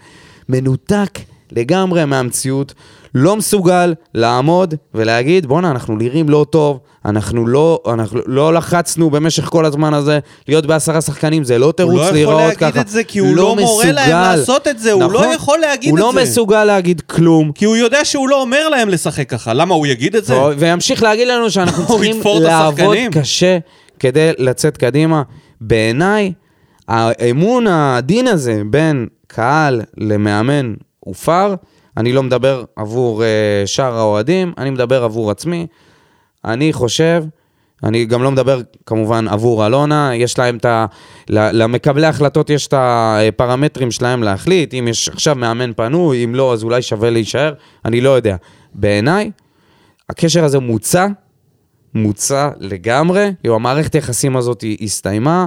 מנותק לגמרי מהמציאות, לא מסוגל לעמוד ולהגיד, בואנה, אנחנו נראים לא טוב, אנחנו לא, אנחנו לא לחצנו במשך כל הזמן הזה להיות בעשרה שחקנים, זה לא הוא תירוץ לא יכול להיראות ככה. להגיד את זה כי הוא לא מורה להם מסוגל. לעשות את זה, הוא לא נכון. יכול להגיד הוא את לא זה. מסוגל להגיד כלום. כי הוא יודע שהוא לא אומר להם לשחק ככה, למה הוא יגיד את זה? וימשיך להגיד לנו שאנחנו הוא צריכים לעבוד. קשה כדי לצאת קדימה. בעיניי, האמון העדין הזה בין קהל למאמן הופר. אני לא מדבר עבור uh, שאר האוהדים, אני מדבר עבור עצמי. אני חושב, אני גם לא מדבר כמובן עבור אלונה, יש להם את ה... למקבלי ההחלטות יש את הפרמטרים שלהם להחליט, אם יש עכשיו מאמן פנוי, אם לא, אז אולי שווה להישאר, אני לא יודע. בעיניי, הקשר הזה מוצע, מוצע לגמרי, המערכת היחסים הזאת הסתיימה,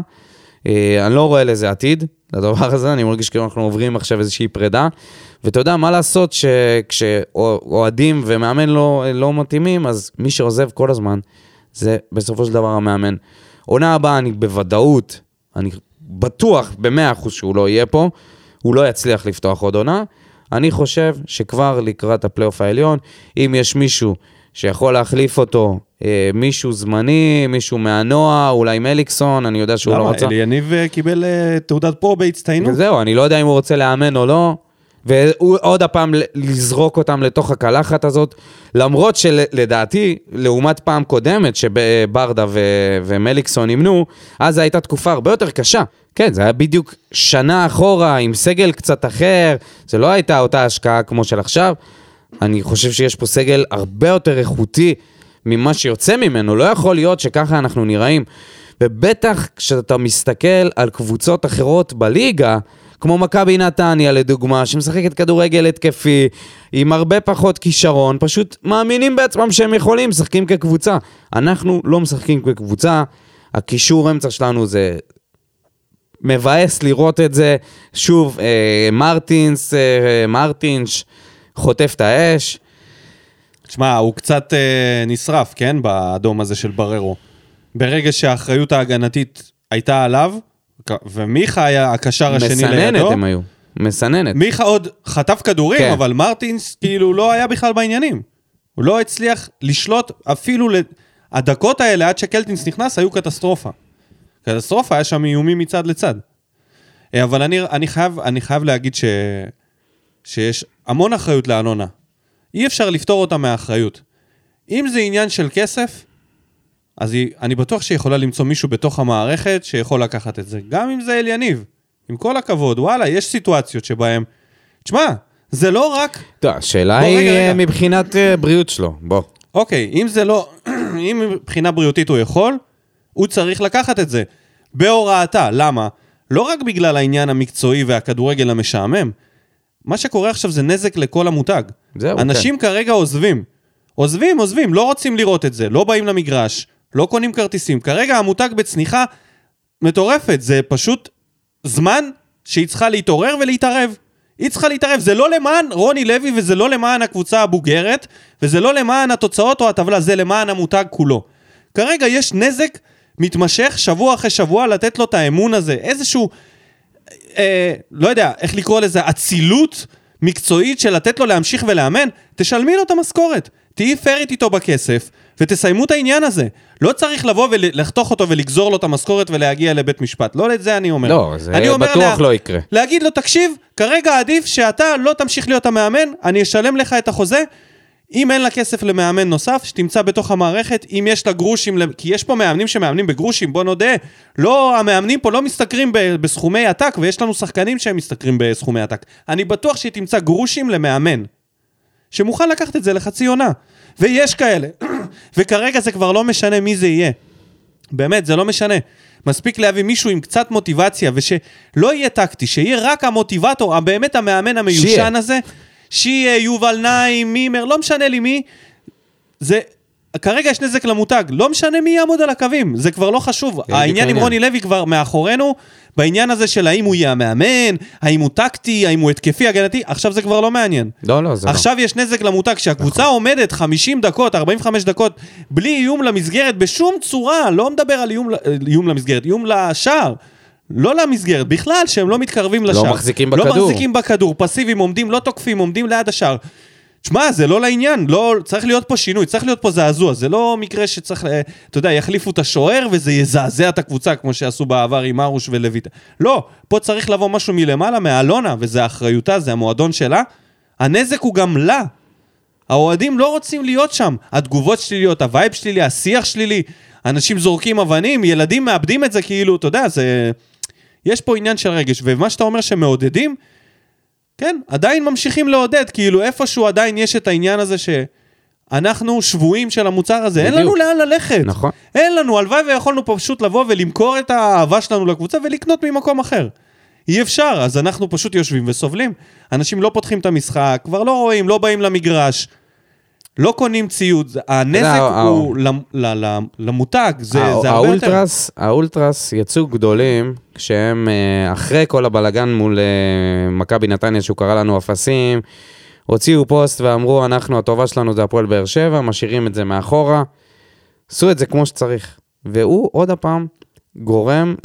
אני לא רואה לזה עתיד, לדבר הזה, אני מרגיש כאילו אנחנו עוברים עכשיו איזושהי פרידה, ואתה יודע, מה לעשות שכשאוהדים ומאמן לא, לא מתאימים, אז מי שעוזב כל הזמן, זה בסופו של דבר המאמן. עונה הבאה, אני בוודאות, אני בטוח במאה אחוז שהוא לא יהיה פה, הוא לא יצליח לפתוח עוד עונה. אני חושב שכבר לקראת הפלייאוף העליון, אם יש מישהו שיכול להחליף אותו, אה, מישהו זמני, מישהו מהנוער, אולי מליקסון, אני יודע שהוא לא למה? רצה. אליניב אה, קיבל אה, תעודת פרו בהצטיינות. זהו, אני לא יודע אם הוא רוצה לאמן או לא. ועוד הפעם לזרוק אותם לתוך הקלחת הזאת, למרות שלדעתי, לעומת פעם קודמת שברדה ו- ומליקסון אימנו, אז זו הייתה תקופה הרבה יותר קשה. כן, זה היה בדיוק שנה אחורה, עם סגל קצת אחר, זה לא הייתה אותה השקעה כמו של עכשיו. אני חושב שיש פה סגל הרבה יותר איכותי ממה שיוצא ממנו, לא יכול להיות שככה אנחנו נראים. ובטח כשאתה מסתכל על קבוצות אחרות בליגה, כמו מכבי נתניה לדוגמה, שמשחקת כדורגל התקפי, עם הרבה פחות כישרון, פשוט מאמינים בעצמם שהם יכולים, משחקים כקבוצה. אנחנו לא משחקים כקבוצה, הקישור אמצע שלנו זה מבאס לראות את זה. שוב, אה, מרטינס, אה, מרטינש, חוטף את האש. תשמע, הוא קצת אה, נשרף, כן? באדום הזה של בררו. ברגע שהאחריות ההגנתית הייתה עליו, ומיכה היה הקשר השני מסננת לידו, הם היו. מסננת. מיכה עוד חטף כדורים, כן. אבל מרטינס כאילו לא היה בכלל בעניינים. הוא לא הצליח לשלוט אפילו, ל... הדקות האלה עד שקלטינס נכנס היו קטסטרופה. קטסטרופה, היה שם איומים מצד לצד. אה, אבל אני, אני, חייב, אני חייב להגיד ש... שיש המון אחריות לאלונה. אי אפשר לפתור אותה מהאחריות. אם זה עניין של כסף, אז היא, אני בטוח שהיא יכולה למצוא מישהו בתוך המערכת שיכול לקחת את זה. גם אם זה אליניב. עם כל הכבוד, וואלה, יש סיטואציות שבהן... תשמע, זה לא רק... טוב, השאלה היא רגע, רגע. מבחינת אה, בריאות שלו, בוא. אוקיי, אם זה לא... אם מבחינה בריאותית הוא יכול, הוא צריך לקחת את זה. בהוראתה. למה? לא רק בגלל העניין המקצועי והכדורגל המשעמם. מה שקורה עכשיו זה נזק לכל המותג. זהו, אנשים כרגע עוזבים. עוזבים, עוזבים, לא רוצים לראות את זה, לא באים למגרש, לא קונים כרטיסים. כרגע המותג בצניחה מטורפת, זה פשוט זמן שהיא צריכה להתעורר ולהתערב. היא צריכה להתערב, זה לא למען רוני לוי וזה לא למען הקבוצה הבוגרת, וזה לא למען התוצאות או הטבלה, זה למען המותג כולו. כרגע יש נזק מתמשך שבוע אחרי שבוע לתת לו את האמון הזה, איזשהו, אה, לא יודע, איך לקרוא לזה, אצילות מקצועית של לתת לו להמשיך ולאמן, תשלמי לו את המשכורת. תהיי פיירית איתו בכסף, ותסיימו את העניין הזה. לא צריך לבוא ולחתוך אותו ולגזור לו את המשכורת ולהגיע לבית משפט. לא את זה אני אומר. לא, זה אני אומר בטוח לא יקרה. להגיד לו, תקשיב, כרגע עדיף שאתה לא תמשיך להיות המאמן, אני אשלם לך את החוזה. אם אין לה כסף למאמן נוסף, שתמצא בתוך המערכת, אם יש לה גרושים, כי יש פה מאמנים שמאמנים בגרושים, בוא נודה. לא, המאמנים פה לא משתכרים ב- בסכומי עתק, ויש לנו שחקנים שהם משתכרים בסכומי עתק. אני בטוח שהיא תמצא גרושים למאמן, שמוכן לקחת את זה לחצי עונה. ויש כאלה. וכרגע זה כבר לא משנה מי זה יהיה. באמת, זה לא משנה. מספיק להביא מישהו עם קצת מוטיבציה, ושלא יהיה טקטי, שיהיה רק המוטיבטור, באמת המאמן המיושן שיהיה. הזה, שיהיה יובל נעים, מימר, לא משנה לי מי, זה... כרגע יש נזק למותג, לא משנה מי יעמוד על הקווים, זה כבר לא חשוב. בדיוק העניין עם העניין. רוני לוי כבר מאחורינו, בעניין הזה של האם הוא יהיה המאמן, האם הוא טקטי, האם הוא התקפי, הגנתי, עכשיו זה כבר לא מעניין. לא, לא, זה לא. עכשיו יש נזק למותג, כשהקבוצה עומדת 50 דקות, 45 דקות, בלי איום למסגרת בשום צורה, לא מדבר על איום, ל- איום למסגרת, איום לשער. לא למסגרת, בכלל שהם לא מתקרבים לשער. מחזיקים לא בכדור. מחזיקים בכדור, פסיביים, עומדים, לא תוקפים, עומדים ליד השער. שמע, זה לא לעניין, לא, צריך להיות פה שינוי, צריך להיות פה זעזוע, זה לא מקרה שצריך, אה, אתה יודע, יחליפו את השוער וזה יזעזע את הקבוצה, כמו שעשו בעבר עם ארוש ולויטה. לא, פה צריך לבוא משהו מלמעלה, מאלונה, וזה אחריותה, זה המועדון שלה. הנזק הוא גם לה. האוהדים לא רוצים להיות שם. התגובות שליליות, הווייב שלילי, השיח שלילי, אנשים זורקים אבנים, ילדים מאבדים את זה כאילו, אתה יודע, זה... יש פה עניין של רגש, ומה שאתה אומר שמעודדים, כן, עדיין ממשיכים לעודד, כאילו איפשהו עדיין יש את העניין הזה שאנחנו שבויים של המוצר הזה, אין לנו בדיוק. לאן ללכת. נכון. אין לנו, הלוואי ויכולנו פשוט לבוא ולמכור את האהבה שלנו לקבוצה ולקנות ממקום אחר. אי אפשר, אז אנחנו פשוט יושבים וסובלים. אנשים לא פותחים את המשחק, כבר לא רואים, לא באים למגרש, לא קונים ציוד, הנזק יודע, הוא ל- למותג, זה הא- זה הרבה יותר. האולטרס, יצאו גדולים כשהם אה, אחרי כל הבלגן מול אה, מכבי נתניה שהוא קרא לנו אפסים, הוציאו פוסט ואמרו אנחנו הטובה שלנו זה הפועל באר שבע, משאירים את זה מאחורה. עשו את זה כמו שצריך. והוא עוד הפעם גורם,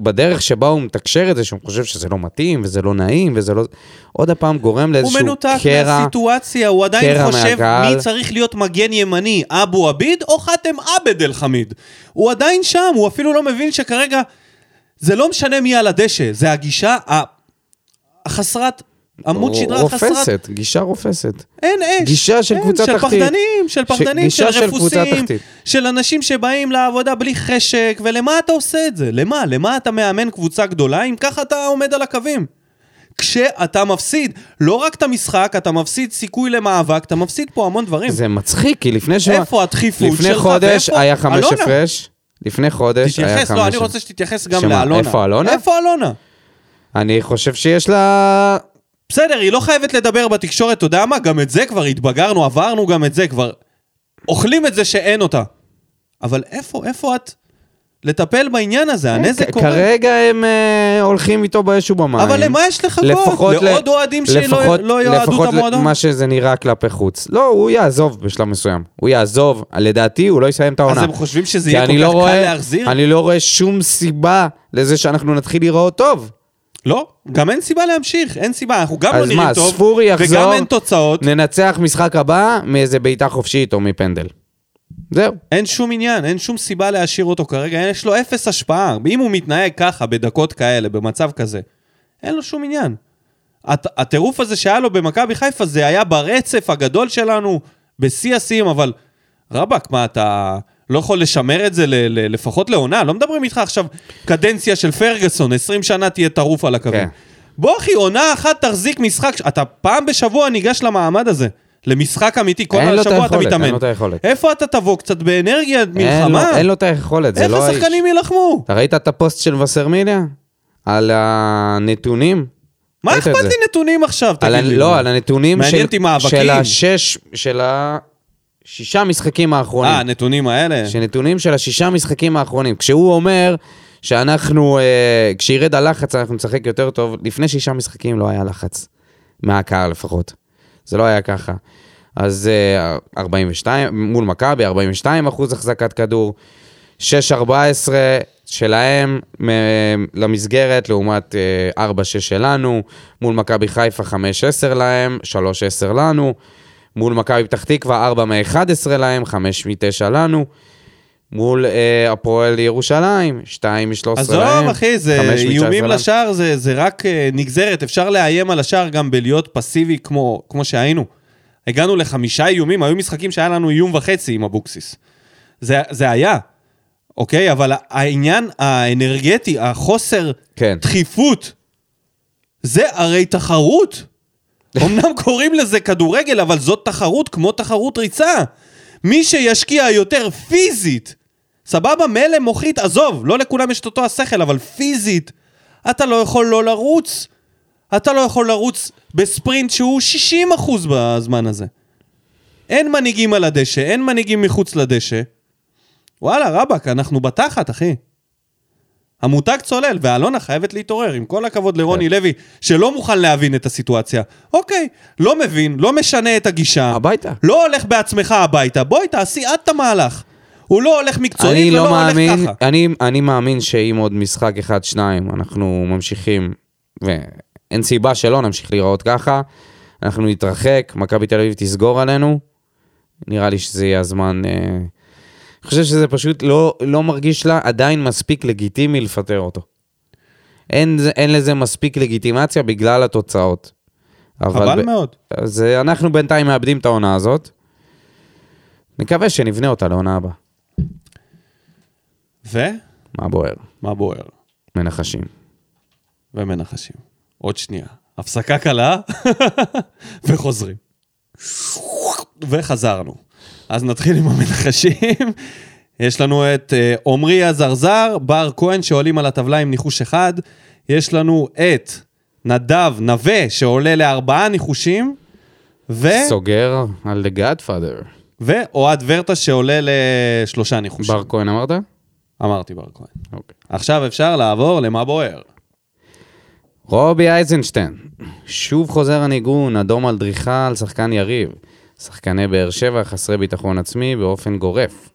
בדרך שבה הוא מתקשר את זה, שהוא חושב שזה לא מתאים וזה לא נעים וזה לא... עוד הפעם גורם הוא לאיזשהו מנותק קרע. מהסיטואציה, הוא עדיין חושב מהקהל. מי צריך להיות מגן ימני, אבו עביד או חאתם עבד אל חמיד. הוא עדיין שם, הוא אפילו לא מבין שכרגע זה לא משנה מי על הדשא, זה הגישה החסרת, עמוד שדרה חסרת, רופסת, גישה רופסת. אין אש. גישה של אין, קבוצה של תחתית. פחדנים, של פחדנים, גישה של של רפוסים, תחתית. של אנשים שבאים לעבודה בלי חשק, ולמה אתה עושה את זה? למה? למה אתה מאמן קבוצה גדולה אם ככה אתה עומד על הקווים? כשאתה מפסיד לא רק את המשחק, אתה מפסיד סיכוי למאבק, אתה מפסיד פה המון דברים. זה מצחיק, כי לפני שבוע... איפה הדחיפות לפני שלך? חודש ואיפה- היה חמש. הפרש. לפני חודש היה חמש... תתייחס, לא, אני רוצה שתתייחס גם לאלונה. איפה אלונה? איפה אלונה? אני חושב שיש לה... בסדר, היא לא חייבת לדבר בתקשורת, אתה יודע מה? גם את זה כבר התבגרנו, עברנו גם את זה, כבר אוכלים את זה שאין אותה. אבל איפה, איפה את? לטפל בעניין הזה, הנזק כ- קורה. כרגע הם אה, הולכים איתו באש ובמים. אבל למה יש לחכות? לפחות לעוד אוהדים שלא לפחות- לא יאהדו לפחות את המועדון? מה שזה נראה כלפי חוץ. לא, הוא יעזוב בשלב מסוים. הוא יעזוב, לדעתי הוא לא יסיים את העונה. אז הם חושבים שזה יהיה כל לא כך רואה- קל להחזיר? אני לא רואה שום סיבה לזה שאנחנו נתחיל להיראות טוב. לא, גם אין סיבה להמשיך, אין סיבה, אנחנו גם לא אז נראים מה, טוב, ספורי יחזור, וגם אין תוצאות, ננצח משחק הבא מאיזה בעיטה חופשית או מפנדל. זהו. אין שום עניין, אין שום סיבה להשאיר אותו כרגע, יש לו אפס השפעה. אם הוא מתנהג ככה, בדקות כאלה, במצב כזה, אין לו שום עניין. הט- הטירוף הזה שהיה לו במכבי חיפה, זה היה ברצף הגדול שלנו, בשיא השיאים, אבל רבאק, מה, אתה לא יכול לשמר את זה ל- ל- לפחות לעונה? לא מדברים איתך עכשיו קדנציה של פרגוסון, 20 שנה תהיה טרוף על הקווים. כן. בוא אחי, עונה אחת תחזיק משחק, אתה פעם בשבוע ניגש למעמד הזה. למשחק אמיתי, כל השבוע אתה מתאמן. אין לו את היכולת. איפה אתה תבוא? קצת באנרגיה, מלחמה? אין לו את היכולת, זה איך לא האיש. השחקנים יילחמו? אתה ראית את הפוסט של וסרמיליה? על הנתונים? מה אכפת? לי נתונים עכשיו, ה- תגיד לי? לא, על הנתונים של, מאבקים. של השש, של השישה משחקים האחרונים. אה, הנתונים האלה? שנתונים של השישה משחקים האחרונים. כשהוא אומר שאנחנו, אה, כשירד הלחץ אנחנו נשחק יותר טוב, לפני שישה משחקים לא היה לחץ. מהקהל לפחות. זה לא היה ככה. אז אה, 42, מול מכבי, 42 אחוז החזקת כדור, 6-14 שלהם מ- למסגרת, לעומת אה, 4-6 שלנו, מול מכבי חיפה 5-10 להם, 3-10 לנו, מול מכבי פתח תקווה, 4 מ-11 להם, 5 מ-9 לנו. מול אה, הפועל ירושלים, 2 מ-13 להם, עזוב, אחי, זה 5 מ-19 איומים. לשער, זה, זה רק אה, נגזרת. אפשר לאיים על השער גם בלהיות פסיבי כמו, כמו שהיינו. הגענו לחמישה איומים, היו משחקים שהיה לנו איום וחצי עם אבוקסיס. זה, זה היה, אוקיי? אבל העניין האנרגטי, החוסר כן. דחיפות, זה הרי תחרות. אמנם קוראים לזה כדורגל, אבל זאת תחרות כמו תחרות ריצה. מי שישקיע יותר פיזית, סבבה, מילא מוחית, עזוב, לא לכולם יש את אותו השכל, אבל פיזית, אתה לא יכול לא לרוץ. אתה לא יכול לרוץ בספרינט שהוא 60% בזמן הזה. אין מנהיגים על הדשא, אין מנהיגים מחוץ לדשא. וואלה, רבאק, אנחנו בתחת, אחי. המותג צולל, ואלונה חייבת להתעורר, עם כל הכבוד לרוני כן. לוי, שלא מוכן להבין את הסיטואציה. אוקיי, לא מבין, לא משנה את הגישה. הביתה. לא הולך בעצמך הביתה, בואי תעשי את את המהלך. הוא לא הולך מקצועי אני ולא לא הולך מאמין, ככה. אני, אני מאמין שאם עוד משחק אחד, שניים, אנחנו ממשיכים, ואין סיבה שלא נמשיך להיראות ככה, אנחנו נתרחק, מכבי תל אביב תסגור עלינו, נראה לי שזה יהיה הזמן... אה, אני חושב שזה פשוט לא, לא מרגיש לה עדיין מספיק לגיטימי לפטר אותו. אין, אין לזה מספיק לגיטימציה בגלל התוצאות. חבל ב- מאוד. אז אנחנו בינתיים מאבדים את העונה הזאת. נקווה שנבנה אותה לעונה הבאה. ומה מה בוער? בוער? מנחשים. ומנחשים. עוד שנייה. הפסקה קלה, וחוזרים. וחזרנו. אז נתחיל עם המנחשים. יש לנו את אה, עמרי הזרזר, בר כהן שעולים על הטבלה עם ניחוש אחד. יש לנו את נדב נווה שעולה לארבעה ניחושים. ו... סוגר על The Godfather. ואוהד ורטה שעולה לשלושה ניחושים. בר כהן אמרת? אמרתי בר כהן. אוקיי. עכשיו אפשר לעבור למה בוער. רובי אייזנשטיין, שוב חוזר הניגון, אדום על דריכה על שחקן יריב. שחקני באר שבע חסרי ביטחון עצמי באופן גורף.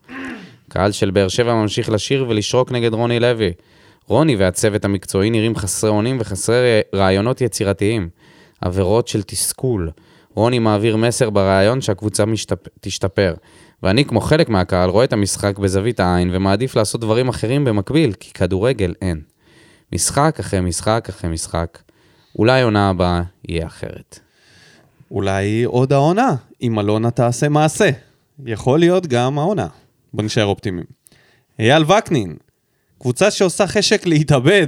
קהל של באר שבע ממשיך לשיר ולשרוק נגד רוני לוי. רוני והצוות המקצועי נראים חסרי אונים וחסרי רעיונות יצירתיים. עבירות של תסכול. רוני מעביר מסר ברעיון שהקבוצה משתפ... תשתפר. ואני, כמו חלק מהקהל, רואה את המשחק בזווית העין ומעדיף לעשות דברים אחרים במקביל, כי כדורגל אין. משחק אחרי משחק אחרי משחק. אולי עונה הבאה יהיה אחרת. אולי עוד העונה, אם אלונה תעשה מעשה. יכול להיות גם העונה. בוא נשאר אופטימיים. אייל וקנין, קבוצה שעושה חשק להתאבד.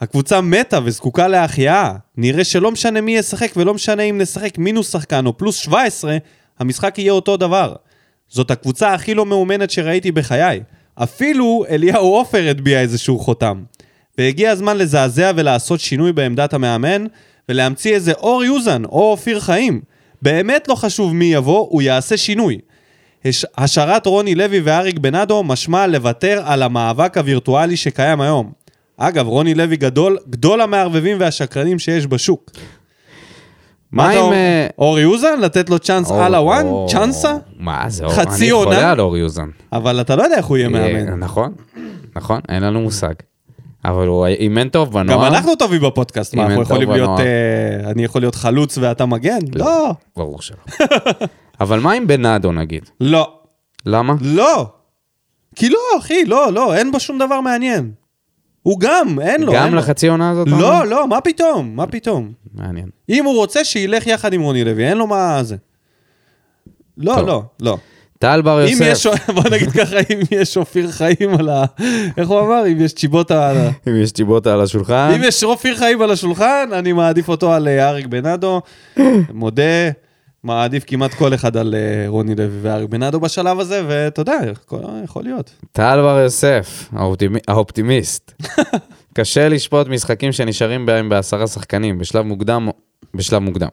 הקבוצה מתה וזקוקה להחייאה. נראה שלא משנה מי ישחק ולא משנה אם נשחק מינוס שחקן או פלוס 17, המשחק יהיה אותו דבר. זאת הקבוצה הכי לא מאומנת שראיתי בחיי. אפילו אליהו עופר הטביע איזשהו חותם. והגיע הזמן לזעזע ולעשות שינוי בעמדת המאמן, ולהמציא איזה אור יוזן או אופיר חיים. באמת לא חשוב מי יבוא, הוא יעשה שינוי. הש... השארת רוני לוי ואריק בנאדו משמע לוותר על המאבק הווירטואלי שקיים היום. אגב, רוני לוי גדול, גדול המערבבים והשקרנים שיש בשוק. מה עם... אה, אור יוזן? לתת לו צ'אנס על הוואן? צ'אנסה? מה זה אור? חצי אני עונה? חולה על אור יוזן. אבל אתה לא יודע איך הוא יהיה אה, מאמן. נכון, נכון, אין לנו מושג. אבל הוא אימן טוב גם בנוער. אנחנו טובים בפודקאסט, מה, אנחנו יכולים להיות... אה, אני יכול להיות חלוץ ואתה מגן? לא. ברור שלא. אבל מה עם בנאדו נגיד? לא. למה? לא. כי לא, אחי, לא, לא, אין בו שום דבר מעניין. הוא גם, אין לו. גם אין. לחצי עונה הזאת? לא, לא, מה פתאום? מה פתאום? מעניין. אם הוא רוצה, שילך יחד עם רוני לוי, אין לו מה זה. לא, טוב. לא, לא. טל בר אם יש, יוסף. בוא נגיד ככה, אם יש אופיר חיים על ה... איך הוא אמר? אם יש צ'יבוטה על ה... אם יש צ'יבוטה על השולחן. אם יש אופיר חיים על השולחן, אני מעדיף אותו על אה, אריק בנאדו. מודה, מעדיף כמעט כל אחד על אה, רוני לוי ואריק בנאדו בשלב הזה, ואתה יודע, יכול- להיות. טל בר יוסף, האופטימי- האופטימיסט. קשה לשפוט משחקים שנשארים בהם בעשרה שחקנים, בשלב מוקדם, בשלב מוקדם.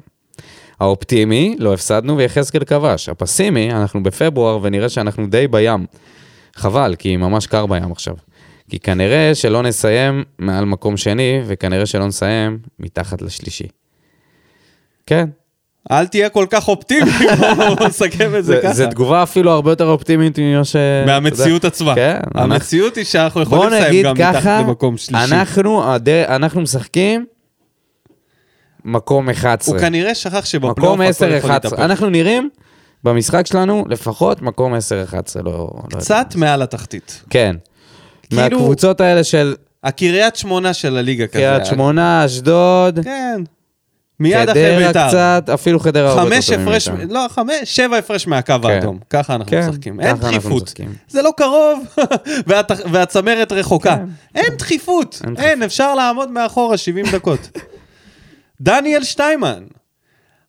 האופטימי, לא הפסדנו ויחזקאל כבש. הפסימי, אנחנו בפברואר ונראה שאנחנו די בים. חבל, כי ממש קר בים עכשיו. כי כנראה שלא נסיים מעל מקום שני, וכנראה שלא נסיים מתחת לשלישי. כן, אל תהיה כל כך אופטימי, בוא נסכם את זה ככה. זה תגובה אפילו הרבה יותר אופטימית ממה ש... מהמציאות עצמה. כן, המציאות היא שאנחנו יכולים לסיים נגיד גם מתחת ככה, למקום שלישי. אנחנו, הדר, אנחנו משחקים מקום 11. הוא כנראה שכח שבפלייאוף הכל 10, יכול 11. להתהפך. אנחנו נראים במשחק שלנו, לפחות מקום 10-11, לא... לא. קצת מעל התחתית. כן. כאילו- מהקבוצות האלה של הקריית שמונה של הליגה כזה. קריית שמונה, אשדוד, כן. מיד אחרי חדרה ביתר. קצת, אפילו חדרה הרבה חמש יותר טובים הפרש, מאיתנו. לא, חמש, שבע הפרש מהקו האדום. ככה אנחנו כן, משחקים. אין דחיפות. זה לא קרוב, והצמרת רחוקה. כן. אין דחיפות. אין אין, אפשר לעמוד מאחורה 70 דקות. דניאל שטיימן.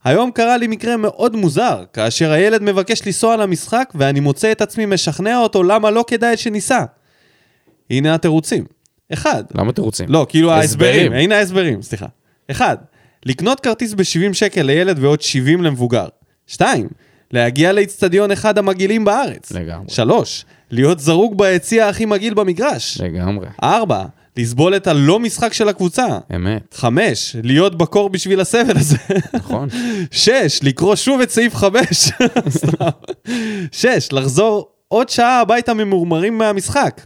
היום קרה לי מקרה מאוד מוזר, כאשר הילד מבקש לנסוע למשחק ואני מוצא את עצמי משכנע אותו למה לא כדאי שניסע. הנה התירוצים. אחד, למה תירוצים? לא, כאילו ההסברים, הסברים. הנה ההסברים, סליחה. אחד, לקנות כרטיס ב-70 שקל לילד ועוד 70 למבוגר. שתיים, להגיע לאיצטדיון אחד המגעילים בארץ. לגמרי. שלוש, להיות זרוק ביציע הכי מגעיל במגרש. לגמרי. ארבע, לסבול את הלא משחק של הקבוצה. אמת, חמש, להיות בקור בשביל הסבל הזה. נכון. שש, לקרוא שוב את סעיף חמש. סתם. שש, לחזור עוד שעה הביתה ממורמרים מהמשחק.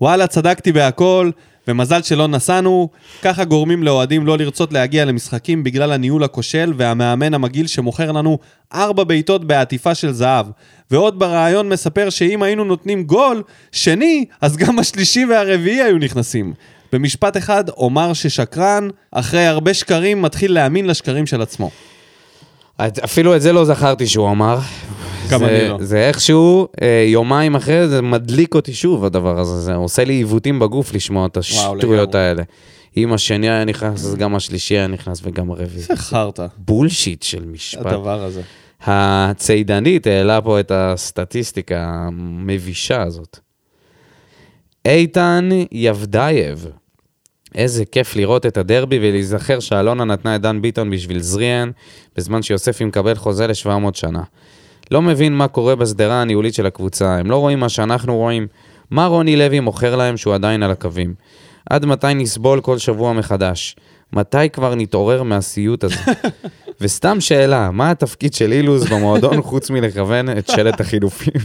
וואלה, צדקתי בהכל, ומזל שלא נסענו. ככה גורמים לאוהדים לא לרצות להגיע למשחקים בגלל הניהול הכושל והמאמן המגעיל שמוכר לנו ארבע בעיטות בעטיפה של זהב. ועוד ברעיון מספר שאם היינו נותנים גול שני, אז גם השלישי והרביעי היו נכנסים. במשפט אחד, אומר ששקרן, אחרי הרבה שקרים, מתחיל להאמין לשקרים של עצמו. אפילו את זה לא זכרתי שהוא אמר. גם זה- אני לא. זה איכשהו, אה, יומיים אחרי זה מדליק אותי שוב הדבר הזה, זה עושה לי עיוותים בגוף לשמוע את השטויות. האלה. אם השני היה נכנס, אז גם השלישי היה נכנס וגם הרביעי. זה חרטא, בולשיט של משפט. הדבר הזה. הצידנית העלה פה את הסטטיסטיקה המבישה הזאת. איתן יבדייב, איזה כיף לראות את הדרבי ולהיזכר שאלונה נתנה את דן ביטון בשביל זריאן, בזמן שיוספי מקבל חוזה ל-700 שנה. לא מבין מה קורה בשדרה הניהולית של הקבוצה, הם לא רואים מה שאנחנו רואים. מה רוני לוי מוכר להם שהוא עדיין על הקווים? עד מתי נסבול כל שבוע מחדש? מתי כבר נתעורר מהסיוט הזה? וסתם שאלה, מה התפקיד של אילוז במועדון חוץ מלכוון את שלט החילופים?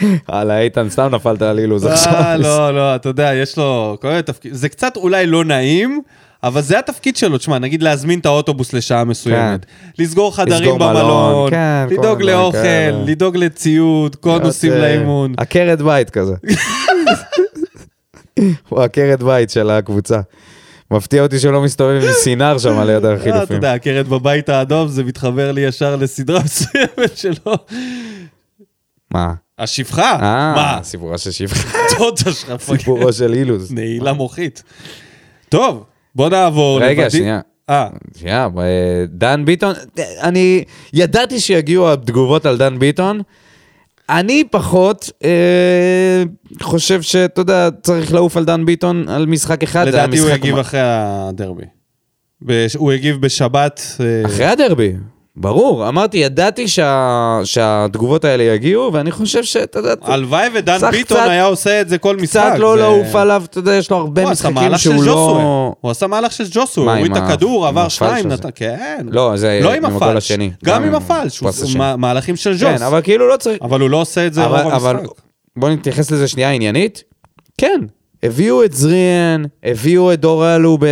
הלאה, איתן, סתם נפלת על אילוז עכשיו. אה, לא, לא, אתה יודע, יש לו כל מיני תפקיד, זה קצת אולי לא נעים, אבל זה התפקיד שלו, תשמע, נגיד להזמין את האוטובוס לשעה מסוימת, לסגור חדרים כן. לסגור מלון, במלון, כן, לדאוג לאוכל, כאלה. לדאוג לציוד, קונוסים אה, לאימון. עקרת בית כזה. הוא עקרת בית של הקבוצה. מפתיע אותי שהוא לא מסתובב עם סינר שם ליד אה, אתה החילופים. יודע, הקרת בבית האדום, זה מתחבר לי ישר לסדרה מסוימת שלו. מה? השפחה, אה, מה? סיפורה של שפחה. סיפורו של אילוז. נעילה מוחית. טוב, בוא נעבור. רגע, לוודא- שנייה. אה, שנייה, אה, דן ביטון, אני ידעתי שיגיעו התגובות על דן ביטון. אני פחות אה, חושב שאתה יודע, צריך לעוף על דן ביטון על משחק אחד. לדעתי הוא יגיב מה- אחרי הדרבי. בש- הוא יגיב בשבת. אה, אחרי הדרבי, ברור. אמרתי, ידעתי שה... שהתגובות האלה יגיעו, ואני חושב שאתה יודע, הלוואי ודן ביטון קצת- היה עושה את זה כל משחק. קצת לא זה- לעוף עליו, אתה יודע, יש לו הרבה משחקים שהוא. לא... הוא עשה מהלך של ג'וסווה, מה, הוא הוריד את הכדור, עבר שניים? נתן, כן. לא, זה לא עם הגול הפלש, השני. גם גם עם הפלש, הוא מהלכים של כן, ג'וס. אבל כאילו לא צריך... אבל הוא לא עושה את זה אבל, רוב אבל המשחק. בוא נתייחס לזה שנייה עניינית. כן, הביאו את זריאן, הביאו את דור אלו ב...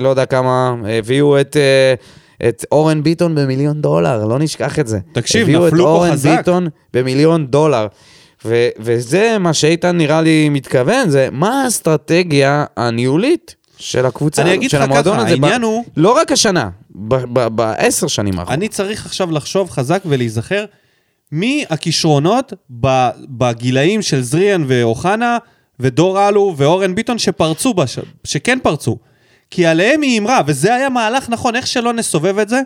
לא יודע כמה, הביאו את, אה, את אורן ביטון במיליון דולר, לא נשכח את זה. תקשיב, הביאו נפלו את פה אורן חזק. ביטון במיליון דולר. ו- וזה מה שאיתן נראה לי מתכוון, זה מה האסטרטגיה הניהולית של הקבוצה, אני אגיד של לך המועדון ככה, הזה. ב- העניין הוא- לא רק השנה, ב- ב- בעשר שנים האחרונות. אני צריך עכשיו לחשוב חזק ולהיזכר מי הכישרונות ב- בגילאים של זריאן ואוחנה ודור אלו ואורן ביטון שפרצו, בש... שכן פרצו. כי עליהם היא אמרה, וזה היה מהלך נכון, איך שלא נסובב את זה,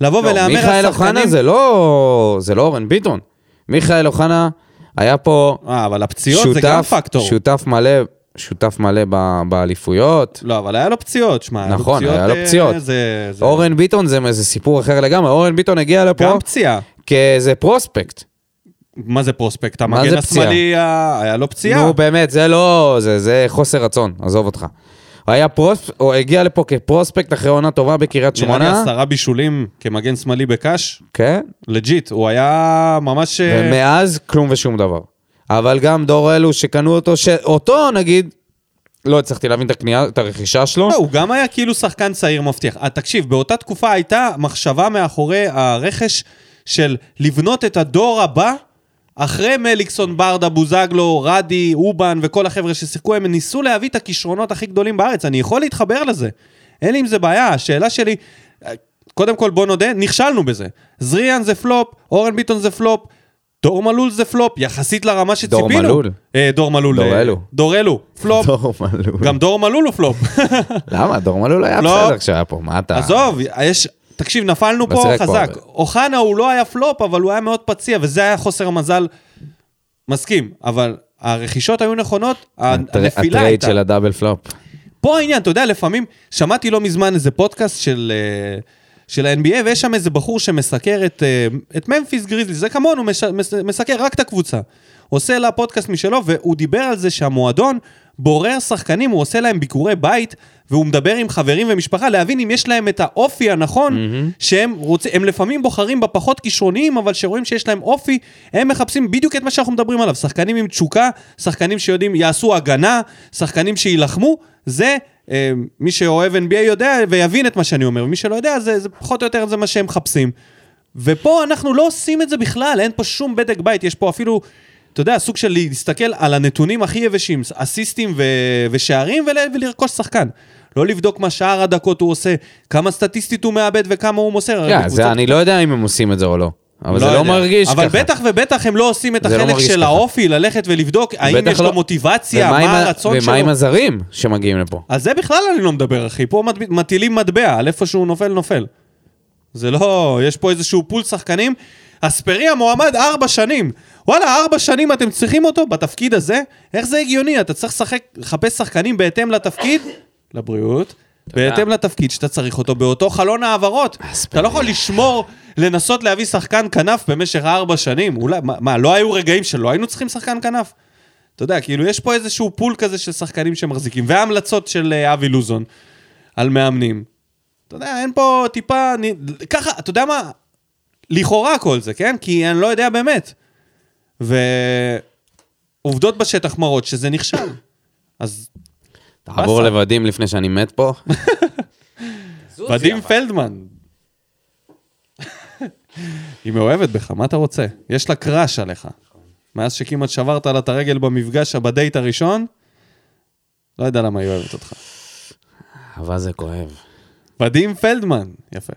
לבוא לא, ולהמר מיכאל על אוחנה שחקנים... זה לא, זה לא אורן ביטון. מיכאל אוחנה היה פה אה, אבל הפציעות זה גם פקטור. שותף מלא, שותף מלא ב- באליפויות. לא, אבל היה לו פציעות, שמע, היה לו נכון, פציעות, אה. זה, זה... אורן ביטון זה איזה סיפור אחר לגמרי. אורן ביטון הגיע לפה גם פציעה. כאיזה prospect. מה זה prospect? המגן זה? השמאלי, היה לו פציעה. נו באמת, זה לא, זה, זה חוסר רצון, עזוב אותך. היה prospect, הוא הגיע לפה כ prospect אחרי עונה טובה בקריית נראה לי שמונה. עשרה בישולים כמגן שמאלי בקאש, כן. legit, הוא היה ממש... אה, ומאז כלום ושום דבר. אבל גם דור אלו שקנו אותו, שאותו נגיד, לא הצלחתי להבין את הקנייה, את הרכישה שלו. לא, הוא גם היה כאילו שחקן צעיר מבטיח. אה, תקשיב, באותה תקופה הייתה מחשבה מאחורי הרכש של לבנות את הדור הבא, אחרי מליקסון, ברדה, בוזגלו, רדי, אובן וכל החבר'ה ששיחקו, הם ניסו להביא את הכישרונות הכי גדולים בארץ. אני יכול להתחבר לזה. אין לי עם זה בעיה. השאלה שלי, קודם כל בוא נודה, נכשלנו בזה. זריאן זה פלופ, אורן ביטון זה פלופ, דור מלול זה פלופ, יחסית לרמה שציפינו. דור מלול? אה, דור מלול. דור אה, אלו. דור אלו, פלופ. דור מלול. גם דור מלול הוא פלופ. למה? דור מלול היה לא. בסדר כשהיה פה, מה אתה... עזוב, יש... תקשיב, נפלנו פה חזק. אוחנה הוא לא היה פלופ, אבל הוא היה מאוד פציע, וזה היה חוסר המזל. מסכים, אבל הרכישות היו נכונות, הטר- הנפילה ה trade הייתה. של ה double flop. פה העניין, אתה יודע, לפעמים, שמעתי לא מזמן איזה פודקאסט של, אה, של ה-NBA, ויש שם איזה בחור שמסקר את, אה, את ממפיס גריזלי, זה כמונו, מש, מס, מסקר רק את הקבוצה. עושה לה פודקאסט משלו, והוא דיבר על זה שהמועדון בורר שחקנים, הוא עושה להם ביקורי בית, והוא מדבר עם חברים ומשפחה, להבין אם יש להם את האופי הנכון, mm-hmm. שהם רוצים, הם לפעמים בוחרים בפחות כישרוניים, אבל שרואים שיש להם אופי, הם מחפשים בדיוק את מה שאנחנו מדברים עליו. שחקנים עם תשוקה, שחקנים שיודעים, יעשו הגנה, שחקנים שיילחמו, זה, אה, מי שאוהב NBA יודע ויבין את מה שאני אומר, ומי שלא יודע, זה, זה פחות או יותר זה מה שהם מחפשים. ופה אנחנו לא עושים את זה בכלל, אין פה שום בדק בית, יש פה אפילו, אתה יודע, סוג של להסתכל על הנתונים הכי יבשים, אסיסטים ו- ושערים ול- ולרכוש שחקן. לא לבדוק מה שאר הדקות הוא עושה, כמה סטטיסטית הוא מאבד וכמה הוא מוסר. הרי כן, זה אני לא יודע אם הם עושים את זה או לא. אבל זה לא יודע. מרגיש ככה. אבל בטח ובטח הם לא עושים את לא החלק מרגיש של ככה. האופי, ללכת ולבדוק האם יש לו לא. מוטיבציה, ומה עם מה ה- הרצון שלו. ומה עם הזרים שמגיעים לפה? על זה בכלל אני לא מדבר, אחי. פה מט- מטילים מטבע, על איפה שהוא נופל, נופל. זה לא... יש פה איזשהו פול שחקנים. אספריה מועמד ארבע שנים. וואלה, ארבע שנים אתם צריכים אותו בתפקיד הזה? איך זה הגיוני? אתה צריך לשחק, לחפש שחקנים בהתאם לתפקיד, לבריאות, בהתאם לתפקיד שאתה צריך אותו באותו חלון העברות. אתה לא יכול לשמור, לנסות להביא שחקן כנף במשך ארבע שנים. אולי, מה, מה, לא היו רגעים שלא היינו צריכים שחקן כנף? אתה יודע, כאילו, יש פה איזשהו פול כזה של שחקנים שמחזיקים, והמלצות של אה, אבי לוזון על מאמנים. אתה יודע, אין פה טיפה... אני- ככה, אתה יודע מה? לכאורה כל זה, כן? כי אני לא יודע באמת. ועובדות בשטח מראות שזה נכשל. אז תעבור. לוודים לפני שאני מת פה. ודים פלדמן. היא מאוהבת בך, מה אתה רוצה? יש לה קראש עליך. מאז שכמעט שברת לה את הרגל במפגש, בדייט הראשון, לא יודע למה היא אוהבת אותך. אבל זה כואב. ודים פלדמן, יפה.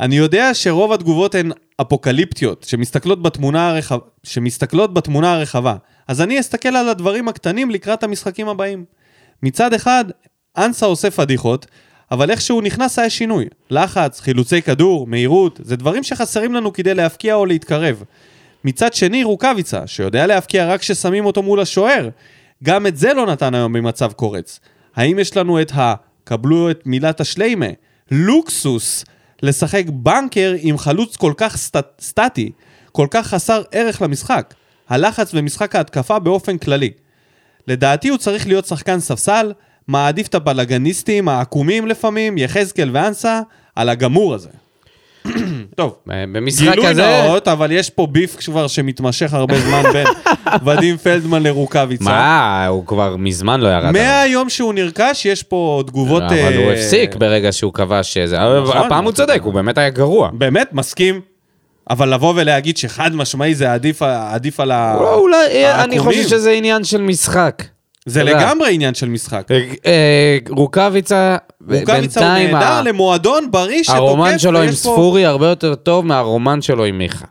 אני יודע שרוב התגובות הן אפוקליפטיות, שמסתכלות בתמונה, הרחב... שמסתכלות בתמונה הרחבה. אז אני אסתכל על הדברים הקטנים לקראת המשחקים הבאים. מצד אחד, אנסה עושה פדיחות, אבל איך שהוא נכנס היה שינוי. לחץ, חילוצי כדור, מהירות, זה דברים שחסרים לנו כדי להבקיע או להתקרב. מצד שני, רוקאביצה, שיודע להבקיע רק כששמים אותו מול השוער. גם את זה לא נתן היום במצב קורץ. האם יש לנו את ה... קבלו את מילת השליימה, לוקסוס, לשחק בנקר עם חלוץ כל כך סט... סטטי, כל כך חסר ערך למשחק. הלחץ במשחק ההתקפה באופן כללי. לדעתי הוא צריך להיות שחקן ספסל, מעדיף את הבלאגניסטים העקומים לפעמים, יחזקאל ואנסה, על הגמור הזה. טוב, במשחק גילוי הזה... נאות, אבל יש פה ביף כבר שמתמשך הרבה זמן בין ודים פלדמן לרוקאביצה. מה, הוא כבר מזמן לא ירד. מהיום שהוא נרכש, יש פה תגובות... אבל הוא אה, הפסיק ברגע שהוא כבש שזה. נכון, הפעם הוא. צודק, הוא באמת היה גרוע. באמת, מסכים. אבל לבוא ולהגיד שחד משמעי זה עדיף, עדיף על ה... לא, אולי, אני העקומים. חושב שזה עניין של משחק. זה. לגמרי עניין של משחק. אה, אה, רוקאביצה, רוקאביצה הוא בינתיים נהדר ה- למועדון בריא שתוקף. הרומן שלו עם ויש פה- ספורי הרבה יותר טוב מהרומן שלו עם מיכה.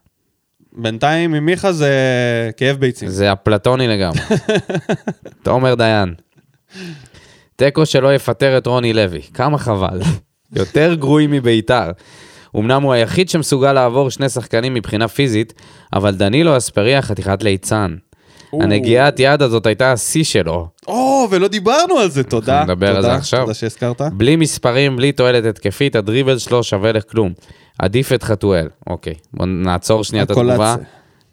בינתיים עם מיכה זה כאב ביצים. זה אפלטוני לגמרי. תומר דיין. תיקו שלא יפטר את רוני לוי, כמה חבל. יותר גרועים מביתר. אמנם הוא היחיד שמסוגל לעבור שני שחקנים מבחינה פיזית, אבל דנילו אספריה חתיכת ליצן. הנגיעת יד הזאת הייתה השיא שלו. או, ולא דיברנו על זה, תודה. נדבר על זה עכשיו. תודה שהזכרת. בלי מספרים, בלי תועלת התקפית, הדריבל שלו שווה לכלום. עדיף את חתואל. אוקיי, בוא נעצור שנייה את. התגובה.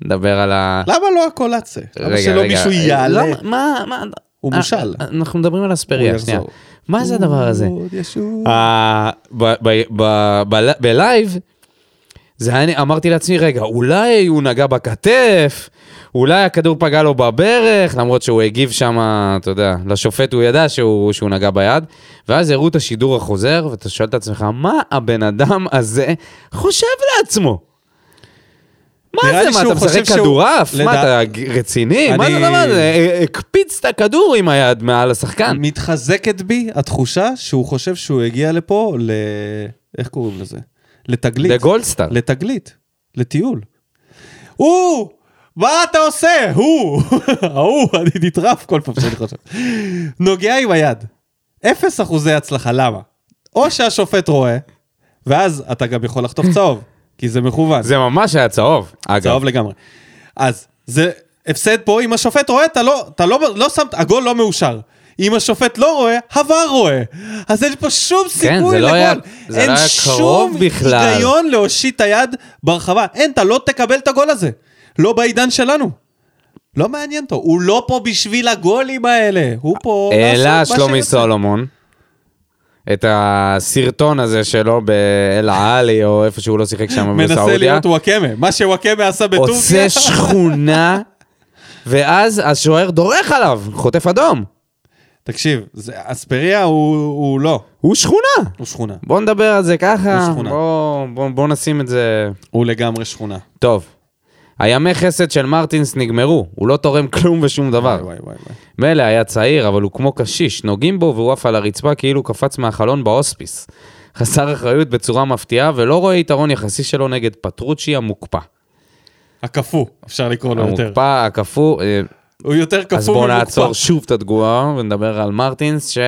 נדבר על ה... למה לא הקולצה? למה רגע, שלא מישהו אה, יעלה? מה, מה... הוא אה, מושל. אה, אנחנו מדברים על אספריה. שנייה. מה זה הדבר הזה? בלייב, זה היה, אמרתי לעצמי, רגע, אולי הוא נגע בכתף, אולי הכדור פגע לו בברך, למרות שהוא הגיב שם, אתה יודע, לשופט הוא ידע שהוא, שהוא נגע ביד, ואז הראו את השידור החוזר, ואתה שואל את עצמך, מה הבן אדם הזה חושב לעצמו? מה זה, מה, אתה משחק כדורעף? מה, לדע- אתה ג- רציני? מה אני- זה הדבר הזה? הקפיץ את הכדור עם היד מעל השחקן. מתחזקת בי התחושה שהוא חושב שהוא הגיע לפה ל... איך קוראים לזה? לתגלית. לגולדסטאר. לתגלית. לטיול. הוא! מה אתה עושה? הוא! ההוא, אני נטרף כל פעם שאני חושב. נוגע עם היד. אפס אחוזי הצלחה, למה? או שהשופט רואה, ואז אתה גם יכול לחטוף צהוב, כי זה מכוון. זה ממש היה צהוב, אגב. צהוב לגמרי. אז זה הפסד פה, אם השופט רואה, אתה לא, אתה לא, לא שם, הגול לא מאושר. אם השופט לא רואה, עבר רואה. אז אין פה שום סיכוי כן, זה לא לגול. היה- זה אין לא שום. היגיון להושיט את היד ברחבה. אין, אתה לא תקבל את הגול הזה. לא בעידן שלנו. לא מעניין אותו, הוא לא פה בשביל הגולים האלה, הוא פה... העלה שלומי. סולומון את הסרטון הזה שלו באל עלי, או איפה שהוא לא שיחק שם מנסה בסעודיה. להיות וואקמה, מה שוואקמה עשה בטורקיה. עושה שכונה, ואז השוער דורך עליו, חוטף אדום. תקשיב, זה- אספריה הוא, הוא לא, הוא שכונה. הוא שכונה. בוא נדבר על זה ככה, הוא שכונה. בוא, בוא, בוא נשים את זה... הוא לגמרי שכונה. טוב. הימי חסד של מרטינס נגמרו, הוא לא תורם כלום ושום דבר. וואי וואי וואי. מילא היה צעיר, אבל הוא כמו קשיש, נוגעים בו והוא עף על הרצפה כאילו קפץ מהחלון בהוספיס. חסר אחריות בצורה מפתיעה, ולא רואה יתרון יחסי שלו נגד פטרוצ'י המוקפא. הקפוא, אפשר לקרוא לו יותר. המוקפא, הקפוא, אה, הוא יותר קפוא אז בואו ממוקפא. נעצור שוב את התגובה ונדבר על מרטינס, ש...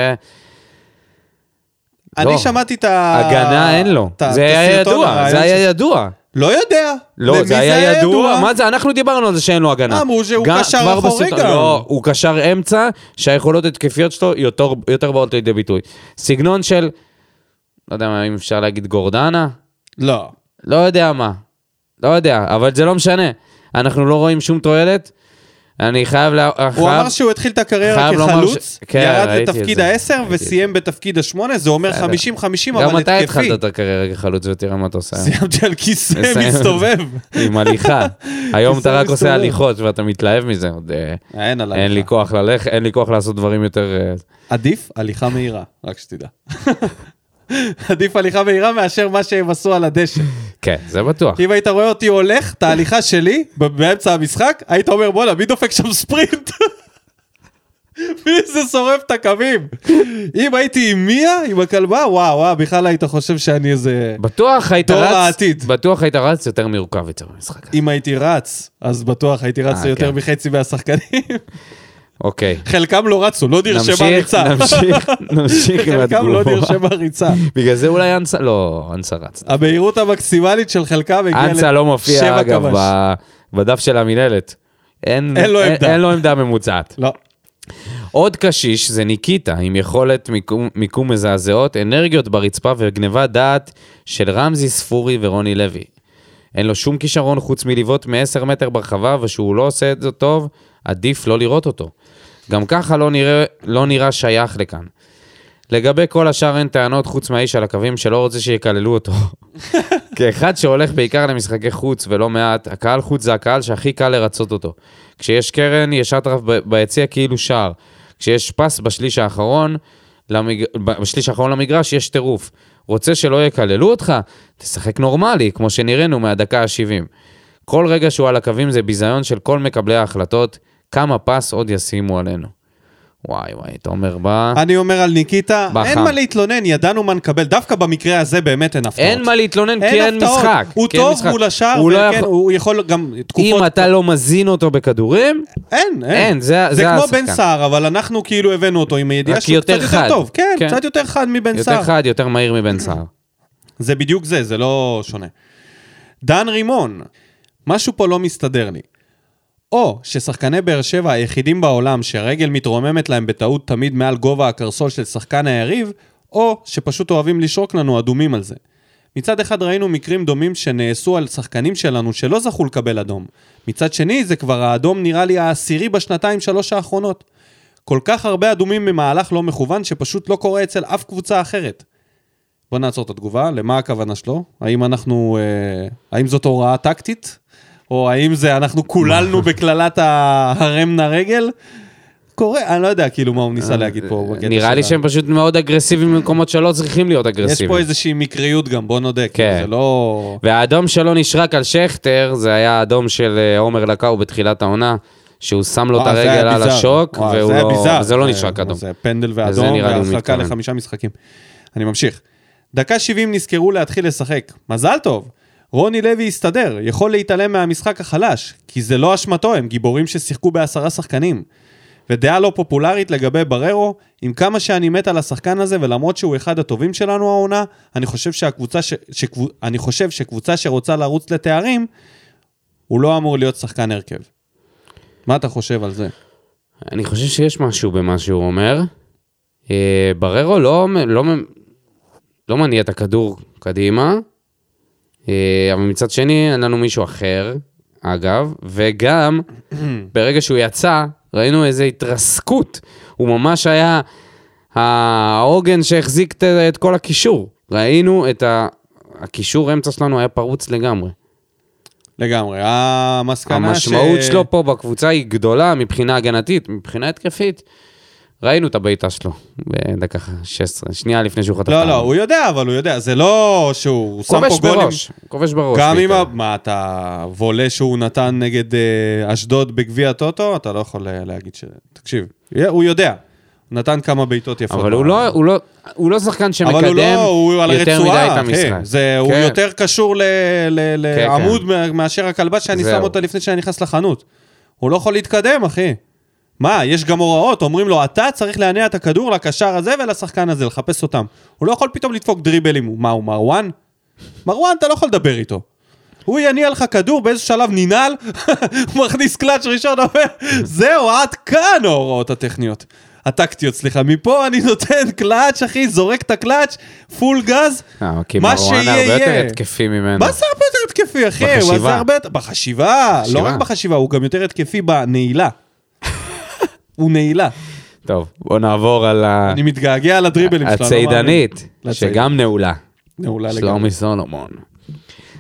אני לא. שמעתי את ה... הגנה אין לו. ה- זה היה ידוע, זה היה ידוע. לא יודע. לא, למי זה היה ידוע. מה זה, אנחנו דיברנו על זה שאין לו הגנה. אמרו שהוא גם- קשר אחורי גם. לא, הוא קשר אמצע, שהיכולות התקפיות שלו יותר, יותר באות לידי ביטוי. סגנון של, לא יודע מה, אם אפשר להגיד גורדנה? לא. לא יודע מה. לא יודע, אבל זה לא משנה. אנחנו לא רואים שום תועלת. אני חייב... לה... הוא. אמר שהוא התחיל את הקריירה כחלוץ, כן, ירד לתפקיד זה. העשר ראיתי את וסיים בתפקיד השמונה, זה אומר בסדר. 50-50, גם אבל אתה התקפי. התחלת את הקריירה כחלוץ ותראה מה אתה עושה. סיימתי על כיסא. מסתובב. עם הליכה. היום אתה רק. עושה הליכות ואתה מתלהב מזה. אה. אין לי כוח ללכת, אין לי כוח לעשות דברים יותר... אה, עדיף הליכה מהירה, רק שתדע. עדיף הליכה מהירה מאשר מה שהם עשו על הדשא. כן, זה בטוח. אם היית רואה אותי הולך את ההליכה שלי באמצע המשחק, היית אומר בואנה מי דופק שם ספרינט? מי זה שורף את הקווים? אם הייתי עם מיה, עם הכלבה, וואו וואו, בכלל היית חושב שאני איזה... בטוח היית רץ, העתיד. בטוח היית רץ יותר מורכב יותר במשחק. אם הייתי רץ, אז בטוח הייתי רץ אה, יותר כן. מחצי מהשחקנים. אוקיי. חלקם לא רצו, לא נרשמה ריצה. נמשיך, נמשיך עם חלקם לא. נרשמה ריצה. בגלל זה אולי אנסה, לא, אנסה רץ. המהירות המקסימלית של חלקם הגיעה אנסה לא מופיע, לשבע אגב, כבש. בדף של המינהלת. אין אין לו עמדה. אין לו עמדה ממוצעת. לא. עוד קשיש זה ניקיטה, עם יכולת מיקום, מיקום מזעזעות, אנרגיות ברצפה וגניבת דעת של רמזי ספורי ורוני לוי. אין לו שום כישרון חוץ מלבעוט מ-10 מטר ברחבה, ושהוא לא עושה את זה טוב, עדיף לא לראות אותו. גם ככה לא נראה, לא נראה שייך לכאן. לגבי כל השאר אין טענות חוץ מהאיש על הקווים שלא רוצה שיקללו אותו. כאחד שהולך בעיקר למשחקי חוץ ולא מעט, הקהל חוץ זה הקהל שהכי קל לרצות אותו. כשיש קרן, יש אטרף ביציע כאילו שער. כשיש פס בשליש האחרון, למג... בשליש האחרון למגרש יש טירוף. רוצה שלא יקללו אותך? תשחק נורמלי, כמו שנראינו מהדקה ה-70. כל רגע שהוא על הקווים זה ביזיון של כל מקבלי ההחלטות, כמה פס עוד ישימו עלינו. וואי וואי, אתה אומר בא... אני אומר על ניקיטה, בחם. אין מה להתלונן, ידענו מה נקבל. דווקא במקרה הזה באמת אין הפתעות. אין מה להתלונן כי אין. משחק. הוא טוב משחק. מול השער, הוא לא יכול- הוא יכול גם תקופות... אם אתה לא מזין אותו בכדורים, אין, אין. אין, זה- זה זה כמו השחקן. בן סער, אבל אנחנו כאילו הבאנו אותו עם הידיעה שהוא יותר קצת חד. יותר טוב. כן, כן. קצת יותר חד מבן יותר סער. חד, יותר מהיר מבן סער. זה בדיוק זה, זה לא שונה. דן רימון, משהו פה לא מסתדר לי. או ששחקני באר שבע היחידים בעולם שהרגל מתרוממת להם בטעות תמיד מעל גובה הקרסול של שחקן היריב, או שפשוט אוהבים לשרוק לנו אדומים על זה. מצד אחד ראינו מקרים דומים שנעשו על שחקנים שלנו שלא זכו לקבל אדום. מצד שני, זה כבר האדום נראה לי העשירי בשנתיים שלוש האחרונות. כל כך הרבה אדומים ממהלך לא מכוון שפשוט לא קורה אצל אף קבוצה אחרת. בוא נעצור את התגובה, למה הכוונה שלו? האם אנחנו, אה, האם זאת הוראה טקטית? או האם זה אנחנו קוללנו בקללת הרם נא רגל? קורה, אני לא יודע כאילו מה הוא ניסה להגיד פה. אה, נראה לי שהם פשוט מאוד אגרסיביים במקומות שלא צריכים להיות יש אגרסיביים. פה איזושהי מקריות גם, בוא נודה, כאילו, כן. זה לא... והאדום שלו נשרק על שכטר, זה היה האדום של אה, עומר לקאו בתחילת העונה, שהוא שם לו את הרגל על. השוק, לא-. וזה לא זה- נשרק אדום. זה פנדל ואדום, והרחקה. לחמישה משחקים. אני ממשיך. דקה 70 נזכרו להתחיל לשחק. מזל טוב. רוני לוי הסתדר, יכול להתעלם מהמשחק החלש, כי זה לא אשמתו, הם גיבורים ששיחקו בעשרה שחקנים. ודעה לא פופולרית לגבי בררו, עם כמה שאני מת על השחקן הזה, ולמרות שהוא אחד הטובים שלנו העונה, אני חושב שהקבוצה ש... שקבוצ... אני חושב שקבוצה שרוצה לרוץ לתארים, הוא לא אמור להיות שחקן הרכב. מה אתה חושב על זה? אני חושב שיש משהו במה שהוא אומר. אה, בררו לא, לא, לא מניע את הכדור קדימה, אבל מצד שני אין לנו מישהו אחר, אגב, וגם ברגע שהוא יצא, ראינו איזו התרסקות. הוא ממש היה העוגן שהחזיק את, כל הקישור. ראינו את ה... הקישור אמצע שלנו היה פרוץ לגמרי. לגמרי. המסקנה המשמעות שלו פה בקבוצה היא גדולה מבחינה הגנתית, מבחינה התקפית. ראינו את הבעיטה שלו בדקה 16, שנייה לפני שהוא חטף לא. לא, הוא יודע, אבל הוא יודע. זה לא שהוא שם פה כובש גולים. בראש, כובש בראש. גם אם... מה, אתה וולה שהוא נתן נגד אה, אשדוד בגביע הטוטו? אתה לא יכול אה, להגיד ש... תקשיב, הוא יודע. נתן כמה בעיטות יפות. אבל הוא לא, הוא, לא, הוא לא שחקן שמקדם אבל הוא לא, הוא על יותר מדי את הרצועה, המשחק. זה, הוא כן. יותר קשור ל- ל- כן. לעמוד מה- מאשר הכלבש שאני. שם אותה לפני שאני נכנס לחנות. הוא לא יכול להתקדם, אחי. מה, יש גם הוראות, אומרים לו, אתה צריך להניע את הכדור לקשר הזה ולשחקן הזה, לחפש אותם. הוא לא יכול פתאום לדפוק דריבלים. מה, הוא מרואן? מרואן, אתה לא יכול לדבר איתו. הוא יניע לך כדור, באיזה שלב ננעל, הוא מכניס קלאץ' ראשון, אומר, זהו, עד כאן ההוראות הטכניות. הטקטיות, סליחה. מפה אני נותן קלאץ', אחי, זורק את הקלאץ', פול גז, אה, כי מה מרואן שיהיה, הרבה יותר יהיה. התקפי ממנו. מה זה הרבה יותר התקפי, אחי? בחשיבה. בחשיבה, לא. רק בחשיבה, הוא גם יותר התקפי בנעילה. הוא נעילה. טוב, בוא נעבור על ה- אני מתגעגע לדריבלים שלו. אני לא לצייד. שגם נעולה. נעולה לגמרי. שלומי סולומון.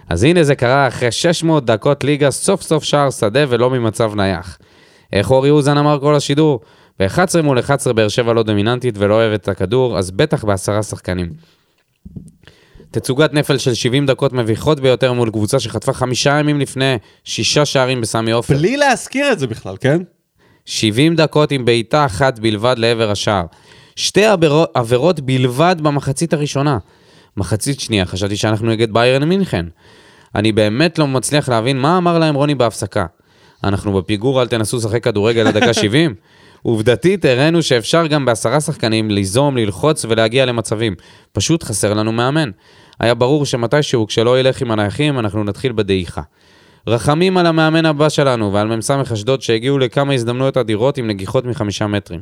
אז הנה זה קרה אחרי 600 דקות ליגה, סוף סוף שער שדה ולא ממצב נייח. איך אורי אוזן אמר כל השידור? ב-11 מול 11 באר שבע לא דומיננטית ולא אוהבת את הכדור, אז בטח בעשרה שחקנים. תצוגת נפל של 70 דקות מביכות ביותר מול קבוצה שחטפה חמישה ימים לפני שישה שערים בסמי עופר. בלי להזכיר את זה בכלל, כן? 70 דקות עם בעיטה אחת בלבד לעבר השער. שתי עבירות, עבירות בלבד במחצית הראשונה. מחצית שנייה, חשבתי שאנחנו נגד ביירן מינכן. אני באמת לא מצליח להבין מה אמר להם רוני בהפסקה. אנחנו בפיגור, אל תנסו לשחק כדורגל עד דקה 70. עובדתית, הראינו שאפשר גם בעשרה שחקנים ליזום, ללחוץ ולהגיע למצבים. פשוט חסר לנו מאמן. היה ברור שמתישהו, כשלא ילך עם הנייחים, אנחנו נתחיל בדעיכה. רחמים על המאמן הבא שלנו ועל מ"ס אשדוד שהגיעו לכמה הזדמנויות אדירות עם נגיחות מחמישה מטרים.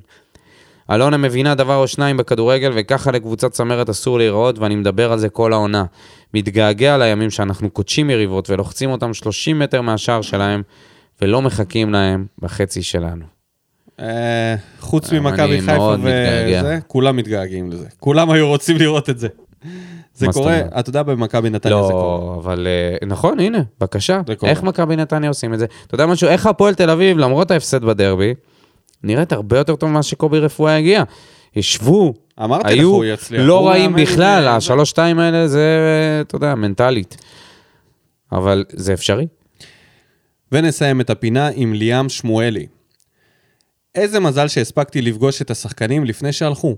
אלונה מבינה דבר או שניים בכדורגל וככה לקבוצת צמרת אסור להיראות ואני מדבר על זה כל העונה. מתגעגע לימים שאנחנו קודשים יריבות ולוחצים אותם 30 מטר מהשער שלהם ולא מחכים להם בחצי שלנו. אה, חוץ ממכבי חיפה. וזה, כולם מתגעגעים לזה. כולם היו רוצים לראות את זה. זה קורה? אתה יודע, במכבי נתניה זה קורה. לא, אבל אה, נכון, הנה, בבקשה. איך מכבי נתניה עושים את זה? אתה יודע משהו? איך הפועל תל אביב, למרות ההפסד בדרבי, נראית הרבה יותר טוב ממה שקובי רפואה הגיע. ישבו, אמרתי לך, היו הוא יצליח. לא רעים בכלל, אה, השלוש-שתיים האלה זה, אתה יודע, מנטלית. אבל זה אפשרי. ונסיים את הפינה עם ליאם שמואלי. איזה מזל שהספקתי לפגוש את השחקנים לפני שהלכו.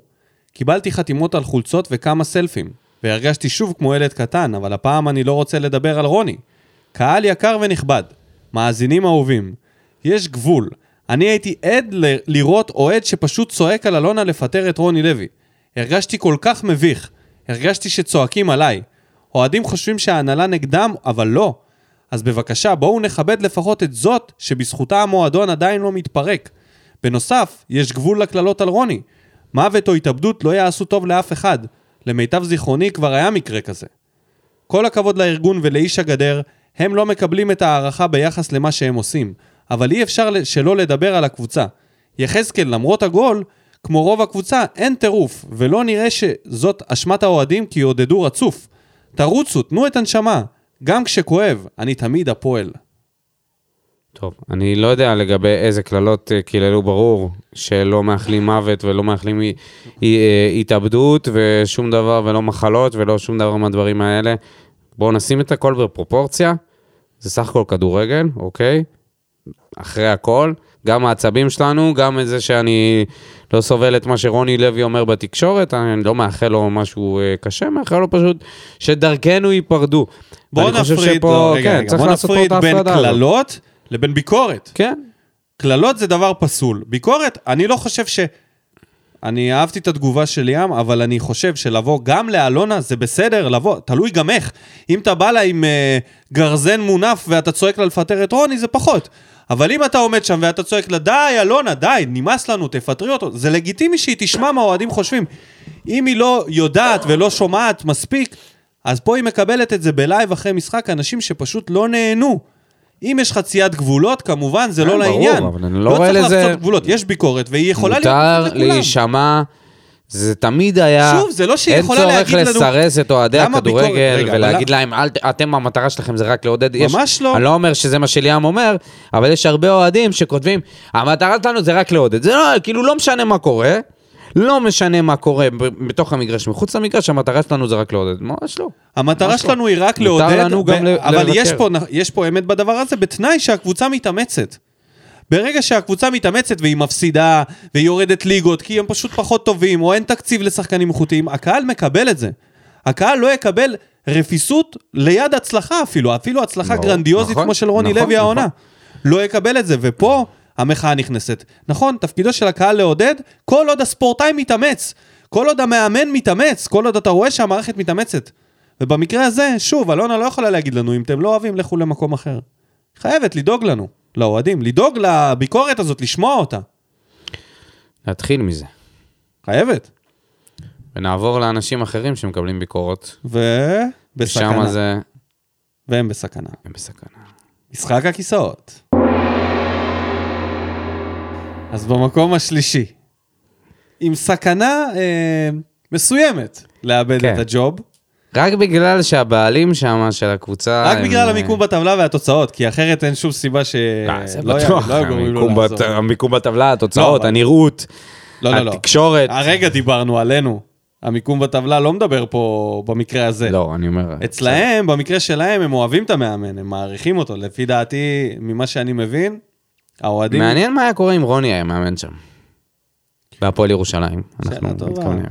קיבלתי חתימות על חולצות וכמה סלפים, והרגשתי שוב כמו ילד קטן, אבל הפעם אני לא רוצה לדבר על רוני. קהל יקר ונכבד, מאזינים אהובים, יש גבול. אני הייתי עד ל- לראות אוהד שפשוט צועק על אלונה לפטר את רוני לוי. הרגשתי כל כך מביך, הרגשתי שצועקים עליי. אוהדים חושבים שההנהלה נגדם, אבל לא. אז בבקשה, בואו נכבד לפחות את זאת שבזכותה המועדון עדיין לא מתפרק. בנוסף, יש גבול לקללות על רוני. מוות או התאבדות לא יעשו טוב לאף אחד. למיטב זיכרוני כבר היה מקרה כזה. כל הכבוד לארגון ולאיש הגדר, הם לא מקבלים את ההערכה ביחס למה שהם עושים, אבל אי אפשר שלא לדבר על הקבוצה. יחזקאל, למרות הגול, כמו רוב הקבוצה, אין טירוף, ולא נראה שזאת אשמת האוהדים כי עודדו רצוף. תרוצו, תנו את הנשמה. גם כשכואב, אני תמיד הפועל. טוב, אני לא יודע לגבי איזה קללות אה, קיללו ברור, שלא מאחלים מוות ולא מאחלים אי- אי- אה, התאבדות ושום דבר ולא מחלות ולא שום דבר מהדברים האלה. בואו נשים את הכל בפרופורציה, זה סך הכל כדורגל, אוקיי? אחרי הכל, גם העצבים שלנו, גם את זה שאני לא סובל את מה שרוני לוי אומר בתקשורת, אני לא מאחל לו משהו אה, קשה, מאחל לו פשוט שדרכנו ייפרדו. בוא ואני חושב נפריד, שפה, לא, רגע, כן, רגע, צריך בוא לעשות פה את נפריד בין. קללות לבין ביקורת. כן, קללות זה דבר פסול. ביקורת, אני לא חושב ש... אני אהבתי את התגובה של ים, אבל אני חושב שלבוא גם לאלונה זה בסדר, לבוא, תלוי גם איך. אם אתה בא לה עם אה, גרזן מונף ואתה צועק לה לפטר את רוני, זה פחות. אבל אם אתה עומד שם ואתה צועק לה, די, אלונה, די, נמאס לנו, תפטרי אותו, זה לגיטימי שהיא תשמע מה האוהדים חושבים. אם היא לא יודעת ולא שומעת מספיק, אז פה היא מקבלת את זה בלייב אחרי משחק, אנשים שפשוט לא נהנו. אם יש חציית גבולות, כמובן, זה כן, לא ברור, לעניין. אבל אני לא רואה צריך לזה- לחצות גבולות, יש ביקורת, והיא יכולה להיות מותר. להישמע, זה תמיד היה... שוב, זה לא שהיא יכולה להגיד אין לנו- צורך לסרס את אוהדי? הכדורגל רגע, ולהגיד אבל- להם, "אל ת- אתם, המטרה שלכם זה רק לעודד. יש- ממש לא. אני לא אומר שזה מה שליאם אומר, אבל יש הרבה אוהדים שכותבים, המטרה שלנו זה רק לעודד. זה לא, כאילו, לא משנה מה קורה. לא משנה מה קורה בתוך המגרש, מחוץ למגרש, המטרה שלנו זה רק לעודד. ממש לא. המטרה לא. שלנו היא רק לעודד, אבל יש. פה, יש פה אמת בדבר הזה, בתנאי שהקבוצה מתאמצת. ברגע שהקבוצה מתאמצת והיא מפסידה, והיא יורדת ליגות, כי הם פשוט פחות טובים, או אין תקציב לשחקנים איכותיים, הקהל מקבל את זה. הקהל לא יקבל רפיסות ליד הצלחה אפילו, אפילו הצלחה ברור, גרנדיוזית נכון, כמו של רוני נכון, לוי העונה. נכון. לא יקבל את זה, ופה המחאה נכנסת. נכון, תפקידו של הקהל לעודד, כל עוד הספורטאי מתאמץ, כל עוד המאמן מתאמץ, כל עוד אתה רואה שהמערכת מתאמצת. ובמקרה הזה, שוב, אלונה לא יכולה להגיד לנו, אם אתם לא אוהבים, לכו למקום אחר. חייבת לדאוג לנו, לאוהדים, לדאוג לביקורת הזאת, לשמוע אותה. נתחיל מזה. חייבת. ונעבור לאנשים אחרים שמקבלים ביקורת. ובסכנה. ושם זה... והם בסכנה. הם בסכנה. משחק הכיסאות. אז במקום השלישי, עם סכנה אה, מסוימת לאבד כן. את הג'וב, רק בגלל שהבעלים שם של הקבוצה... רק הם, בגלל המיקום בטבלה והתוצאות, כי אחרת אין שום סיבה ש... אה, זה לא בטוח, לא יגרמו לו המיקום בת- לחזור. המיקום בטבלה, התוצאות, אבל- הנראות, לא, לא, לא. התקשורת. הרגע דיברנו עלינו. המיקום בטבלה לא מדבר פה במקרה הזה. לא, אני אומר... אצלהם, במקרה שלהם, הם אוהבים את המאמן, הם מעריכים אותו. לפי דעתי, ממה שאני מבין, האוהדים... מעניין מה היה קורה אם רוני היה מאמן שם. בהפועל ירושלים. אנחנו. מתכוונים.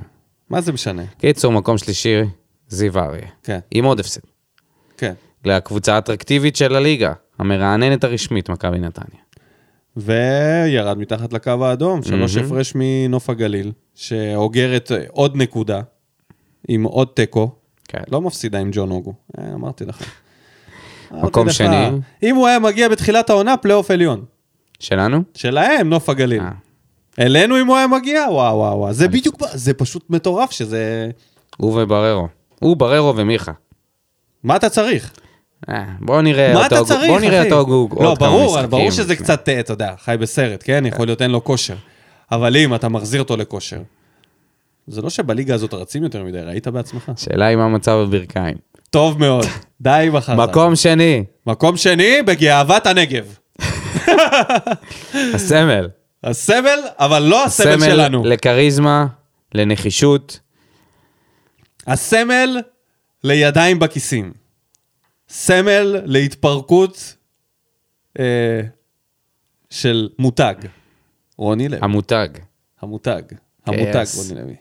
מה זה משנה? קיצור, מקום שלישי, זיו אריה. כן, עם עוד הפסד. כן. לקבוצה האטרקטיבית של הליגה, המרעננת הרשמית, מכבי נתניה. וירד מתחת לקו האדום, שלוש. הפרש מנוף הגליל, שאוגרת אה, עוד נקודה, עם עוד תיקו. כן. לא מפסידה עם ג'ון אוגו, אה, אמרתי לך. מקום שני. אם הוא היה מגיע בתחילת העונה, פלייאוף עליון. שלנו? שלהם, נוף הגליל. אה. אלינו אם הוא היה מגיע, וואו וואו וואו. זה בדיוק, זה פשוט מטורף שזה... הוא ובררו. הוא, בררו ומיכה. מה אתה צריך? אה, בוא נראה מה אותו, אתה צריך, בוא נראה אחי? אותו גוג לא, ברור. ברור שזה. קצת, אה, אתה יודע, חי בסרט, כן? יכול להיות אין לו כושר. אבל אם אתה מחזיר אותו לכושר, זה לא שבליגה הזאת רצים יותר מדי, ראית בעצמך? שאלה עם המצב בברכיים. טוב מאוד, די עם החרטא. מקום שני, מקום שני, בגאוות הנגב. הסמל. הסמל, אבל לא הסמל שלנו. לכריזמה, לנחישות. הסמל לידיים בכיסים. סמל להתפרקות אה, של מותג. רוני לוי. המותג. המותג. המותג, Yes. רוני לוי.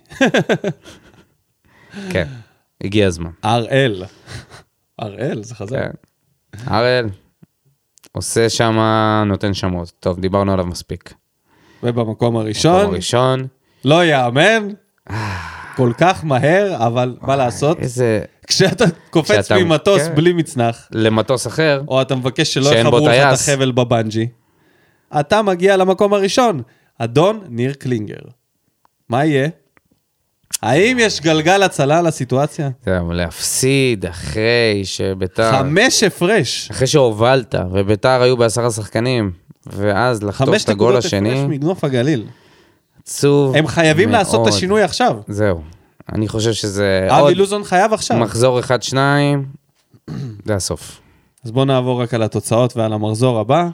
כן, הגיע הזמן. הראל. הראל, זה חזק. כן. הראל, עושה שם, נותן שמות. טוב, דיברנו עליו מספיק. ובמקום מקום הראשון, הראשון. לא יאמן, כל כך מהר, אבל מה לעשות? איזה... כשאתה קופץ כשאתה- ממטוס כן. בלי מצנח, למטוס אחר, או אתה מבקש שלא יחברו לך את. החבל בבנג'י, אתה מגיע למקום הראשון, אדון ניר קלינגר. מה יהיה? האם יש גלגל הצלה לסיטואציה? זהו, להפסיד אחרי שביתר... חמש הפרש. אחרי שהובלת, וביתר היו בעשרה שחקנים, ואז לחטוף חמש את הגול נקודות השני, הפרש מנוף הגליל. עצוב הם חייבים לעשות את מאוד. השינוי עכשיו. זהו. אני חושב שזה אבי עוד לוזון חייב עכשיו. מחזור אחד-שניים, זה הסוף. אז בואו נעבור רק על התוצאות ועל המחזור הבא.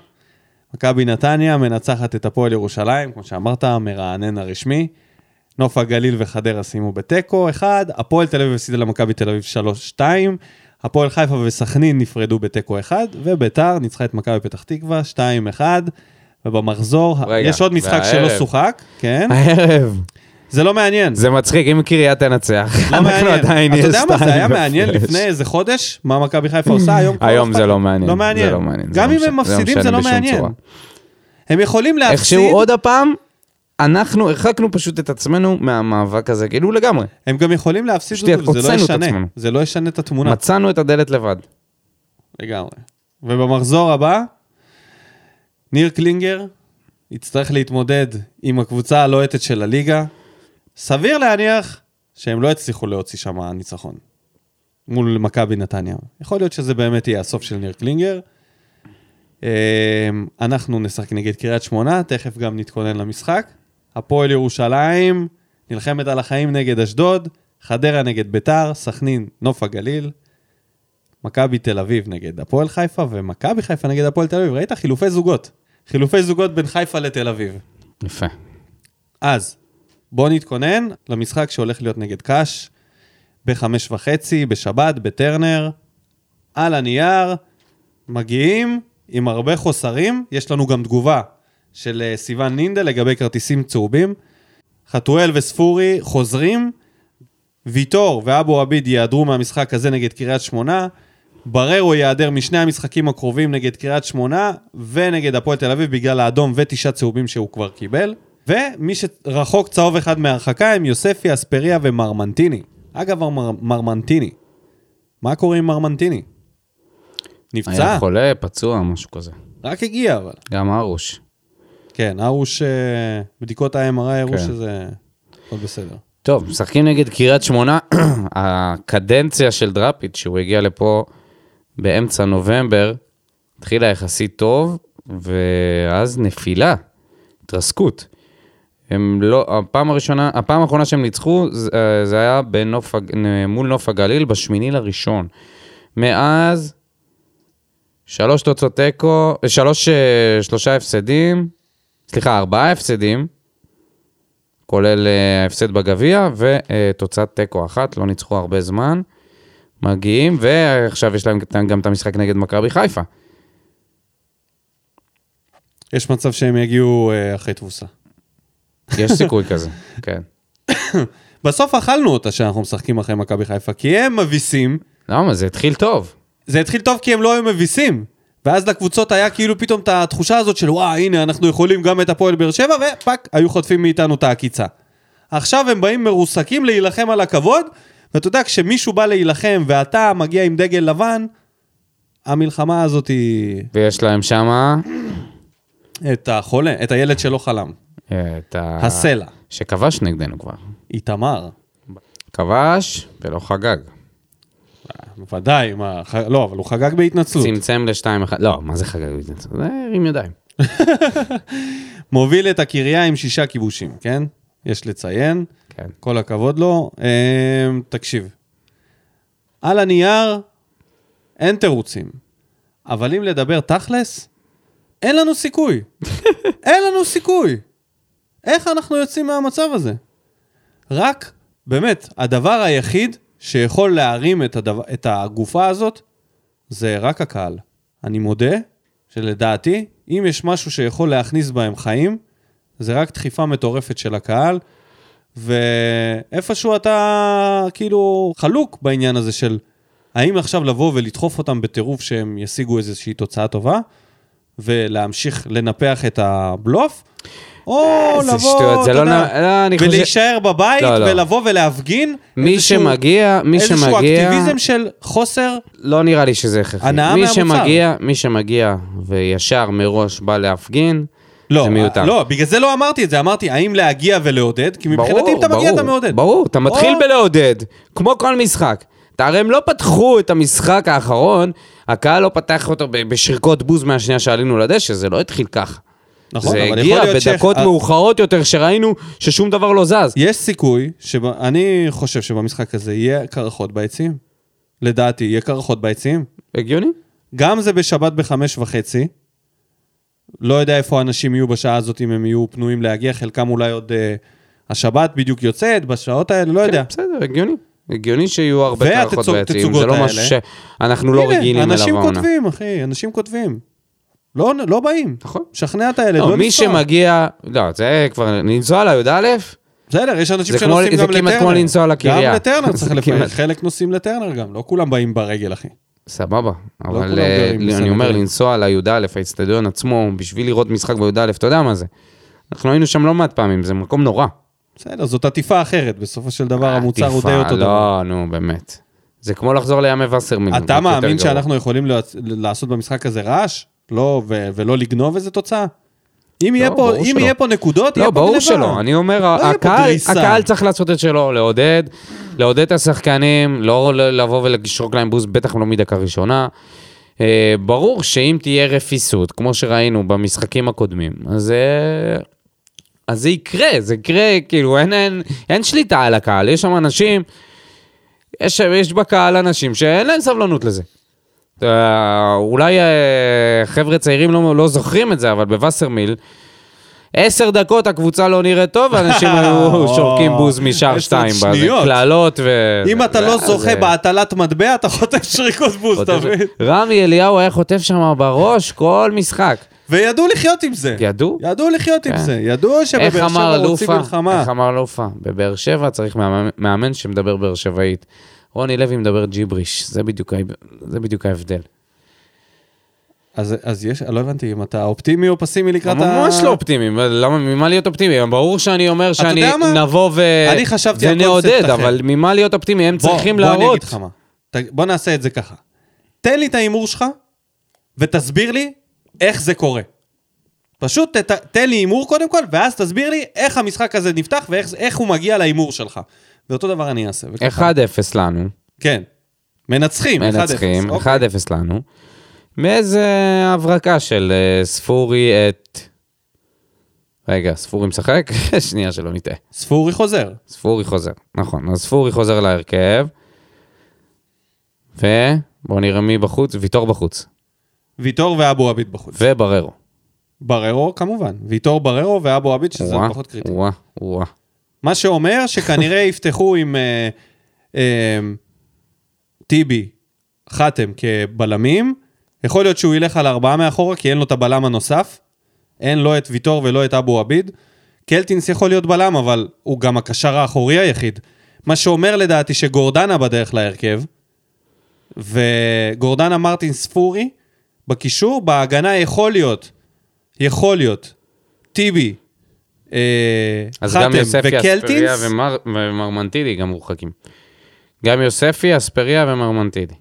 מכבי נתניה מנצחת את הפועל ירושלים, כמו שאמרת, מרענן הרשמי. נוף הגליל וחדרה סיימו בתיקו 1, הפועל תל אביב הפסידה למכבי תל אביב 3-2, הפועל חיפה וסכנין נפרדו בתיקו 1, וביתר ניצחה את מכבי פתח תקווה 2-1, ובמחזור, רגע, יש עוד משחק שלא והערב. שוחק, כן? הערב. זה לא מעניין. זה מצחיק, אם קריית תנצח, לא אנחנו מעניין. אתה יודע מה, זה היה מעניין. לפני איזה חודש, מה מכבי חיפה עושה, היום היום זה. לא מעניין. לא מעניין. לא גם לא אם הם מפסידים זה לא מעניין. צורה. הם יכולים להפסיד, איכשהו עוד הפעם, אנחנו הרחקנו פשוט את עצמנו מהמאבק הזה, כאילו לגמרי. הם גם יכולים להפסיד אותו, וזה לא ישנה. זה לא ישנה את התמונה. מצאנו את הדלת לבד. לגמרי. ובמחזור הבא, ניר קלינגר יצטרך להתמודד עם הקבוצה הלוהטת של הליגה. סביר להניח שהם לא יצליחו להוציא שם ניצחון מול מכבי נתניה. יכול להיות שזה באמת יהיה הסוף של ניר קלינגר. אה, אנחנו נשחק נגד קריית שמונה, תכף גם נתכונן למשחק. הפועל ירושלים נלחמת על החיים נגד אשדוד, חדרה נגד ביתר, סכנין, נוף הגליל, מכבי תל אביב נגד הפועל חיפה, ומכבי חיפה נגד הפועל תל אביב. ראית? חילופי זוגות. חילופי זוגות בין חיפה לתל אביב. יפה. אז, בואו נתכונן למשחק שהולך להיות נגד קאש, בחמש וחצי, בשבת, בטרנר. על הנייר, מגיעים עם הרבה חוסרים. יש לנו גם תגובה של אה, סיון נינדל לגבי כרטיסים צהובים. חתואל וספורי חוזרים, ויטור ואבו עביד ייעדרו מהמשחק הזה נגד קריית שמונה, בררו ייעדר משני המשחקים הקרובים נגד קריית שמונה ונגד הפועל תל אביב בגלל האדום ותשעה צהובים שהוא כבר קיבל. ומי שרחוק צהוב אחד מהרחקה הם יוספי, אספריה ומרמנטיני. אגב, מר, מרמנטיני, מה קורה עם מרמנטיני? נפצע? היה חולה, פצוע, משהו כזה. רק הגיע אבל. גם ארוש. כן, ארוש, אה, בדיקות ה-MRI הראו כן. שזה הכל בסדר. טוב, משחקים נגד קריית שמונה, הקדנציה של דראפיץ', שהוא הגיע לפה באמצע נובמבר, התחילה יחסית טוב, ואז נפילה, התרסקות. הם לא, הפעם הראשונה, הפעם האחרונה שהם ניצחו, זה, אה, זה היה בנוף, מול נוף הגליל בשמיני לראשון. מאז, שלוש תוצאות תיקו, שלוש, אה, שלושה הפסדים, סליחה, ארבעה הפסדים, כולל אה, ההפסד בגביע ותוצאת תיקו אחת, לא ניצחו הרבה זמן. מגיעים, ועכשיו יש להם גם את המשחק נגד מכבי חיפה. יש מצב שהם יגיעו אה, אחרי תבוסה. יש סיכוי כזה, כן. בסוף אכלנו אותה שאנחנו משחקים אחרי מכבי חיפה, כי הם מביסים. למה? זה התחיל טוב. זה התחיל טוב כי הם לא היו מביסים. ואז לקבוצות היה כאילו פתאום את התחושה הזאת של וואי, הנה, אנחנו יכולים גם את הפועל באר שבע, ופאק, היו חוטפים מאיתנו את העקיצה. עכשיו הם באים מרוסקים להילחם על הכבוד, ואתה יודע, כשמישהו בא להילחם ואתה מגיע עם דגל לבן, המלחמה הזאת היא... ויש להם שמה את החולה, את הילד שלא חלם. את ה... הסלע. שכבש נגדנו כבר. איתמר. כבש ולא חגג. בוודאי, מה, ח... לא, אבל הוא חגג בהתנצלות. צמצם לשתיים אחד, לא, מה זה חגג? זה הרים ידיים. מוביל את הקריה עם שישה כיבושים, כן? יש לציין, כן. כל הכבוד לו. אמ, תקשיב, על הנייר אין תירוצים, אבל אם לדבר תכלס, אין לנו סיכוי. אין לנו סיכוי. איך אנחנו יוצאים מהמצב הזה? רק, באמת, הדבר היחיד שיכול להרים את, הדבר, את הגופה הזאת, זה רק הקהל. אני מודה שלדעתי, אם יש משהו שיכול להכניס בהם חיים, זה רק דחיפה מטורפת של הקהל, ואיפשהו אתה כאילו חלוק בעניין הזה של האם עכשיו לבוא ולדחוף אותם בטירוף שהם ישיגו איזושהי תוצאה טובה, ולהמשיך לנפח את הבלוף, או איזה לבוא, זה אתה לא יודע, לא, ולהישאר בבית, לא, לא. ולבוא ולהפגין מי איזשהו- שמגיע, מי איזשהו שמגיע, אקטיביזם של חוסר, לא נראה לי שזה הכרחי. הנאה מי מהמוצר. שמגיע, מי שמגיע וישר מראש בא להפגין, לא, זה מיותר. לא, בגלל זה לא אמרתי את זה, אמרתי האם להגיע ולעודד, כי מבחינתי אם אתה מגיע אתה מעודד. ברור, אתה מתחיל או- בלעודד, כמו כל משחק. הרי הם לא פתחו את המשחק האחרון, הקהל לא פתח אותו בשריקות בוז מהשנייה שעלינו לדשא, זה לא התחיל ככה. נכון, זה הגיע בדקות אה, מאוחרות יותר, שראינו ששום דבר לא זז. יש סיכוי, אני חושב שבמשחק הזה יהיה קרחות ביציעים. לדעתי, יהיה קרחות ביציעים. הגיוני? גם זה בשבת בחמש וחצי, לא יודע איפה האנשים יהיו בשעה הזאת, אם הם יהיו פנויים להגיע, חלקם אולי עוד... אה, השבת בדיוק יוצאת, בשעות האלה, לא יודע. כן, בסדר, הגיוני. הגיוני שיהיו הרבה קרחות ביציעים, זה לא. משהו שאנחנו לא רגילים אליו אנשים העונה. כותבים, אחי, אנשים כותבים. לא, לא באים. נכון. שכנע את הילד, לא, לא מי. שמגיע, לא, זה כבר, לנסוע לי"א, בסדר, יש אנשים זה שנוסעים זה גם לטרנר. כמעט כמו לנסוע לקריה. גם לטרנר זה צריך. לפעמים, חלק נוסעים לטרנר גם, לא כולם באים ברגל, אחי. סבבה, אבל כולם אה, אני. אומר, לנסוע לי"א, האצטדיון עצמו, בשביל לראות משחק בי"א, אתה יודע מה זה. אנחנו היינו שם לא מעט פעמים, זה מקום נורא. בסדר, זאת עטיפה אחרת, בסופו של דבר המוצר הוא די אותו דבר. לא, נו, באמת. זה כמו לחזור לימי וסרמיל. רק אתה מאמין. שאנחנו יכולים לעשות במשחק הזה רעש? לא, ו- ולא לגנוב איזה תוצאה? אם יהיה פה- אם שלא. יהיה פה נקודות, לא, יהיה פה גניבה. ברור שלא. אני אומר, פה הקהל. הקהל צריך לעשות את שלו, לעודד, לעודד את השחקנים, לא לבוא ולשרוק להם בוז, בטח לא מדקה ראשונה. אה, ברור שאם תהיה רפיסות, כמו שראינו במשחקים הקודמים, אז, אה, אז זה יקרה, זה יקרה, כאילו, אין, אין, אין שליטה על הקהל, יש שם אנשים, יש, יש בקהל אנשים שאין להם סבלנות לזה. אה, אולי אה, חבר'ה צעירים לא, לא זוכרים את זה, אבל בווסרמיל, עשר דקות הקבוצה לא נראית טוב, ואנשים היו שורקים בוז משער עשר שתיים. בזה, שניות. קללות ו... אם אתה לא זוכה זה- בהטלת מטבע, אתה חוטף שריקות בוז, אתה מבין? רמי אליהו היה חוטף שם בראש כל משחק. וידעו לחיות עם זה. ידעו? ידעו לחיות עם כן. זה. ידעו שבבאר שבע רוצים? מלחמה. איך אמר לופה? בבאר שבע צריך מאמן שמדבר באר שבעית. רוני לוי מדבר ג'יבריש, זה בדיוק זה בדיוק ההבדל. אז אז יש, לא הבנתי אם אתה אופטימי או פסימי לקראת ה... ממש לא אופטימי, למה, ממה להיות אופטימי? ברור שאני אומר שאני? נבוא ו... אני חשבתי על ונעודד. אבל ממה להיות אופטימי? הם בוא- צריכים בוא אני להראות. אגיד לך מה. ת- בוא נעשה את זה ככה. תן לי את ההימור שלך, ותסביר לי איך זה קורה. פשוט ת, תן לי הימור קודם כל, ואז תסביר לי איך המשחק הזה נפתח ואיך איך הוא מגיע להימור שלך. ואותו דבר אני אעשה. וככה- 1-0 לנו, כן. מנצחים, 1-0. מנצחים, 1-0 אוקיי. לנו. מאיזה הברקה של אה, ספורי את... רגע, ספורי משחק? שנייה שלא נטעה. ספורי חוזר. ספורי חוזר, נכון. אז ספורי חוזר להרכב. ובואו נראה מי בחוץ, ויטור בחוץ. ויטור ואבו עביד בחוץ. ובררו. בררו כמובן. ויטור בררו ואבו עביד, שזה וואה, פחות קריטי. וואה, וואה. מה שאומר שכנראה יפתחו עם אה, אה, טיבי, חתם כבלמים. יכול להיות שהוא ילך על ארבעה מאחורה, כי אין לו את הבלם הנוסף. אין לו את ויטור ולא את אבו עביד. קלטינס יכול להיות בלם, אבל הוא גם הקשר האחורי היחיד. מה שאומר לדעתי שגורדנה בדרך להרכב, וגורדנה מרטין ספורי בקישור, בהגנה יכול להיות, יכול להיות, טיבי, אז גם יוספי, אספריה ומר- ומרמנטידי גם מורחקים. גם יוספי, אספריה ומרמנטידי.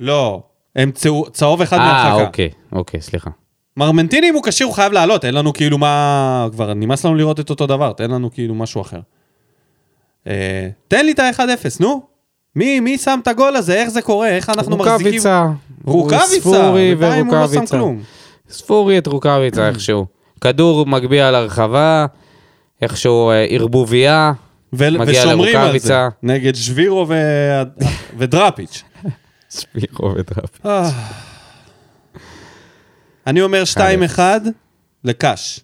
לא, הם צהוב, צהוב אחד אה, מהרחקה. אוקיי, אוקיי, סליחה. מרמנטיני אם הוא כשיר הוא חייב לעלות, אין לנו כאילו מה... כבר נמאס לנו לראות את אותו דבר, תן לנו כאילו משהו אחר. אה, תן לי את ה-1-0, נו. מי, מי שם את הגול הזה? איך זה קורה? איך אנחנו מחזיקים... רוקאביצה. רוקאביצה! ספורי לא ורוקאביצה. ספורי את רוקאביצה איכשהו. כדור מגביה לרחבה, איכשהו אה, ערבוביה. ו- מגיע ושומרים על זה. לרוקאביצה. נגד שבירו ו... ודראפיץ'. ספירו ודראפ. אה. אני אומר 2-1 לקאש.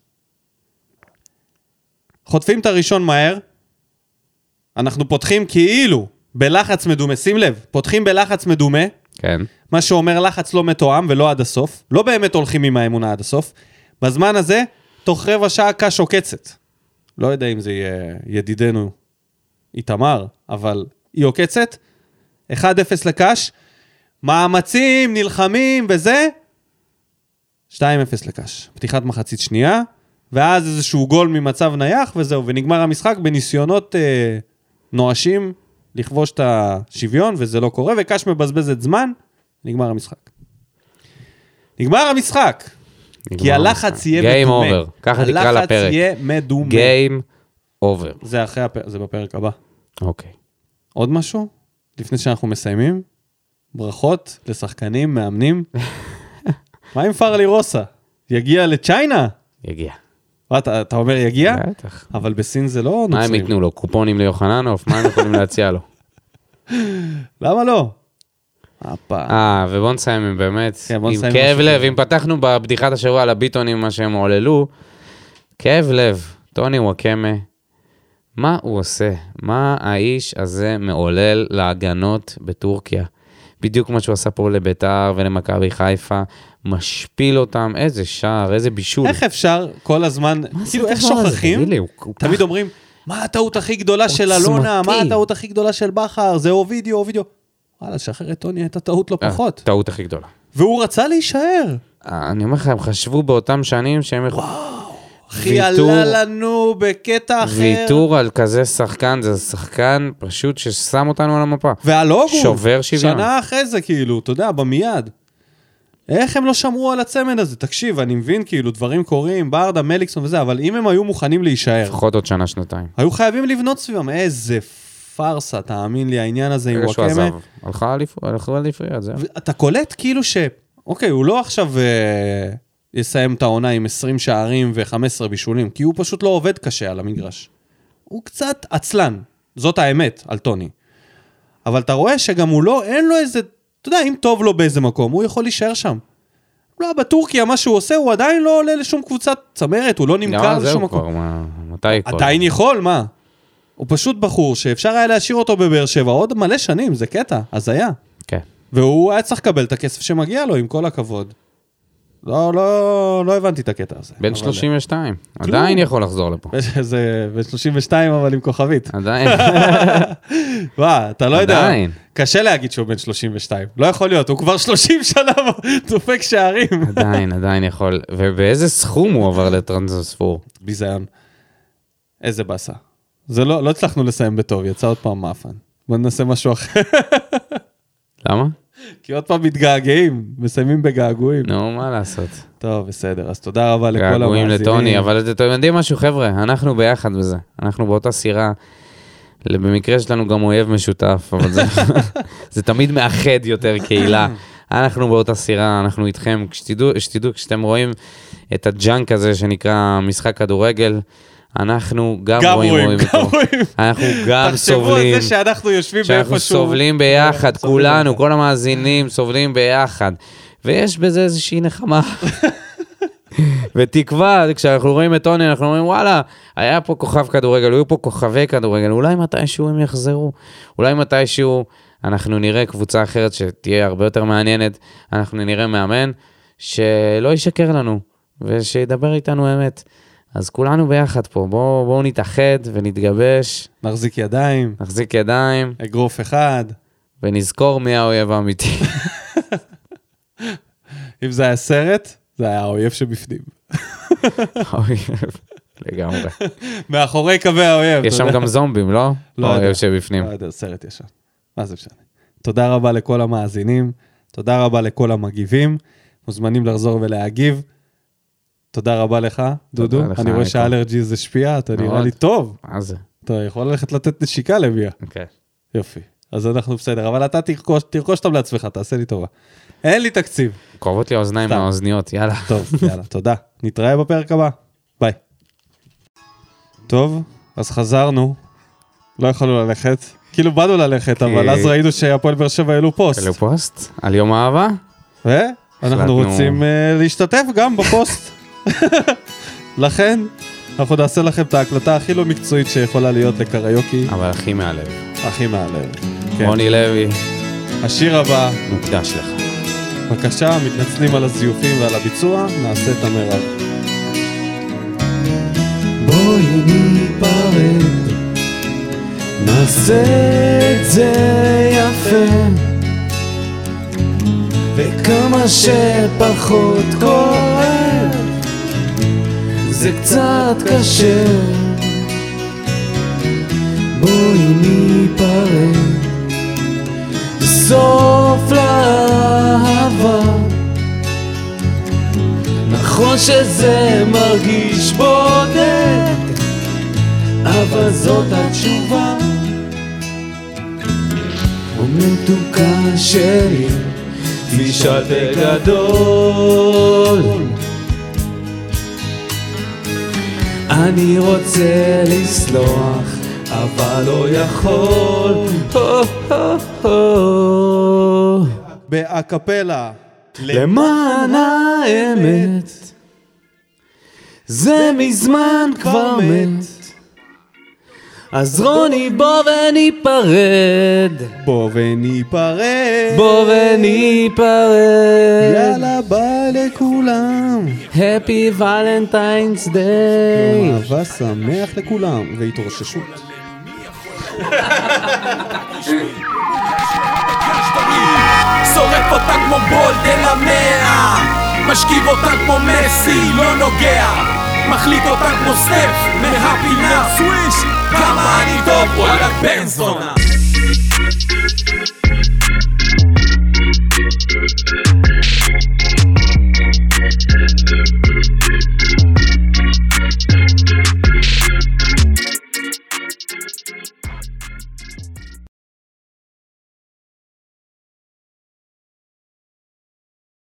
חוטפים את הראשון מהר, אנחנו פותחים כאילו בלחץ מדומה, שים לב, פותחים בלחץ מדומה, כן. מה שאומר לחץ לא מתואם ולא עד הסוף, לא באמת הולכים עם האמונה עד הסוף. בזמן הזה, תוך רבע שעה קאש עוקצת. לא יודע אם זה יהיה ידידנו איתמר, אבל היא עוקצת. 1-0 לקאש, מאמצים, נלחמים וזה, 2-0 לקאש. פתיחת מחצית שנייה, ואז איזשהו גול ממצב נייח וזהו, ונגמר המשחק בניסיונות אה, נואשים לכבוש את השוויון, וזה לא קורה, וקאש מבזבזת זמן, נגמר המשחק. נגמר המשחק! כי הלחץ. יהיה Game מדומה. over, ככה תקרא הלחץ לפרק. יהיה מדומה. Game over. זה אחרי הפרק, זה בפרק הבא. אוקיי. עוד משהו? לפני שאנחנו מסיימים? ברכות לשחקנים, מאמנים. מה עם פרלי רוסה? יגיע לצ'יינה? יגיע. אתה, אתה אומר יגיע? בטח. אבל בסין זה לא מה הם נוצרים. ייתנו לו? קופונים ליוחננוף? מה הם יכולים להציע לו? למה לא? אה, ובוא נסיים עם באמת, כן, עם כאב לב. אם פתחנו בבדיחת השבוע על הביטונים, מה שהם עוללו, כאב לב, טוני וואקמה, מה הוא עושה? מה האיש הזה מעולל להגנות בטורקיה? בדיוק מה שהוא עשה פה לביתר ולמכבי חיפה, משפיל אותם, איזה שער, איזה בישול. איך אפשר כל הזמן, כאילו איך? שוכחים, תמיד אומרים, מה הטעות הכי גדולה של. אלונה, מה הטעות הכי גדולה של בכר, זה אובידיו, אובידיו. וואלה, שחרר את טוני הייתה טעות לא אה, פחות. טעות הכי גדולה. והוא רצה להישאר. אה, אני אומר לך, הם חשבו באותם שנים שהם יכולים... אחי, ויתור- עלה לנו בקטע אחר. ויתור על כזה שחקן, זה שחקן פשוט ששם אותנו על המפה. והלוגו, שובר שוויון. שנה אחרי זה, כאילו, אתה יודע, במיד. איך הם לא שמרו על הצמד הזה? תקשיב, אני מבין, כאילו, דברים קורים, ברדה, מליקסון וזה, אבל אם הם היו מוכנים להישאר, לפחות עוד שנה, שנתיים. היו חייבים לבנות סביבם. איזה פארסה, תאמין לי, העניין הזה עם ברגע שהוא וואקמה. עזב, הלכה אליפויות, זהו. אתה קולט כאילו ש... אוקיי, הוא לא עכשיו אה, יסיים את העונה עם 20 שערים ו-15 בישולים, כי הוא פשוט לא עובד קשה על המגרש. הוא קצת עצלן, זאת האמת על טוני. אבל אתה רואה שגם הוא לא, אין לו איזה... אתה יודע, אם טוב לו באיזה מקום, הוא יכול להישאר שם. לא, בטורקיה, מה שהוא עושה, הוא עדיין לא עולה לשום קבוצת צמרת, הוא לא נמכר לא, לשום מקום. כבר, מה- מתי כבר? עדיין יכול, מה? הוא פשוט בחור שאפשר היה להשאיר אותו בבאר שבע עוד מלא שנים, זה קטע, הזיה. כן. והוא היה צריך לקבל את הכסף שמגיע לו, עם כל הכבוד. לא, לא, לא הבנתי את הקטע הזה. בן אבל- 32, עדיין יכול לחזור לפה. זה בן 32, אבל עם כוכבית. עדיין, וואה, אתה לא יודע. עדיין. קשה להגיד שהוא בן 32. לא יכול להיות, הוא כבר 30 שנה דופק שערים. עדיין, עדיין יכול. ובאיזה סכום הוא עבר לטרנספור? ביזיון. איזה באסה. זה לא, לא הצלחנו לסיים בטוב, יצא עוד פעם מאפן. בוא ננסה משהו אחר. למה? כי עוד פעם מתגעגעים, מסיימים בגעגועים. נו, מה לעשות? טוב, בסדר, אז תודה רבה לכל המאזינים. געגועים לטוני, אבל אתם יודעים משהו, חבר'ה? אנחנו ביחד בזה. אנחנו באותה סירה. במקרה שלנו גם אויב משותף, אבל זה, זה תמיד מאחד יותר קהילה. אנחנו באותה סירה, אנחנו איתכם. שתדעו, שתדעו, כשאתם רואים את הג'אנק הזה שנקרא משחק כדורגל, אנחנו גם, גם רואים, רואים, רואים גם אותו. רואים. אנחנו גם תחשבו סובלים. על זה שאנחנו יושבים שאנחנו באיפשהו. סובלים ביחד, כולנו. כל המאזינים סובלים ביחד. ויש בזה איזושהי נחמה. ותקווה, כשאנחנו רואים את טוני, אנחנו אומרים, וואלה, היה פה כוכב כדורגל, היו פה כוכבי כדורגל, אולי מתישהו הם יחזרו, אולי מתישהו אנחנו נראה קבוצה אחרת שתהיה הרבה יותר מעניינת, אנחנו נראה מאמן שלא ישקר לנו, ושידבר איתנו אמת. אז כולנו ביחד פה, בואו בוא נתאחד ונתגבש, נחזיק ידיים, נחזיק ידיים, אגרוף אחד. ונזכור מי האויב האמיתי. אם זה היה סרט, זה היה האויב שבפנים. האויב, לגמרי. מאחורי קווי האויב. יש שם. גם זומבים, לא? לא יודע. האויב שבפנים. לא יודע, סרט ישן. מה זה משנה? תודה רבה לכל המאזינים, תודה רבה לכל המגיבים, מוזמנים לחזור ולהגיב. תודה רבה לך, דודו. לך, אני רואה. שהאלרג'יז השפיע, אתה נראה. לי טוב. מה זה? אתה יכול ללכת לתת נשיקה לביה. אוקיי. יופי. אז אנחנו בסדר, אבל אתה תרכוש, תרכוש אותם לעצמך, תעשה לי טובה. אין לי תקציב. כואבות לי האוזניים. מהאוזניות, יאללה. טוב, יאללה, תודה. נתראה בפרק הבא. ביי. טוב, אז חזרנו. לא יכולנו ללכת. כאילו באנו ללכת, כי- אבל אז ראינו שהפועל באר שבע העלו פוסט. העלו פוסט? על יום האהבה? ואנחנו רוצים אה, להשתתף גם בפוסט. לכן, אנחנו נעשה לכם את ההקלטה הכי לא מקצועית שיכולה להיות לקריוקי, אבל הכי מהלב. הכי מהלב. כן. רוני לוי, השיר הבא, מוקדש לך. בבקשה, מתנצלים על הזיופים ועל הביצוע, נעשה את המרב. בואי ניפרד, נעשה את זה יפה, וכמה שפחות כואב, זה קצת קשה. בואי ניפרד, סוף לאהבה. נכון שזה מרגיש בודד, אבל זאת התשובה. ומתוקה שלי, תשאל בגדול. אני רוצה לסלוח, אבל לא יכול. באקפלה. למען האמת, זה מזמן כבר מת. אז רוני בוא וניפרד, בוא וניפרד. בוא וניפרד. יאללה ביי לכולם. Happy Valentine's Day. יום אהבה שמח לכולם, והתרוששות. שורף אותה כמו בולד אל המאה משכיב אותה כמו מסי, לא נוגע מחליט אותה כמו סטף מהפינה סוויש כמה אני טוב, וואלה בן זונה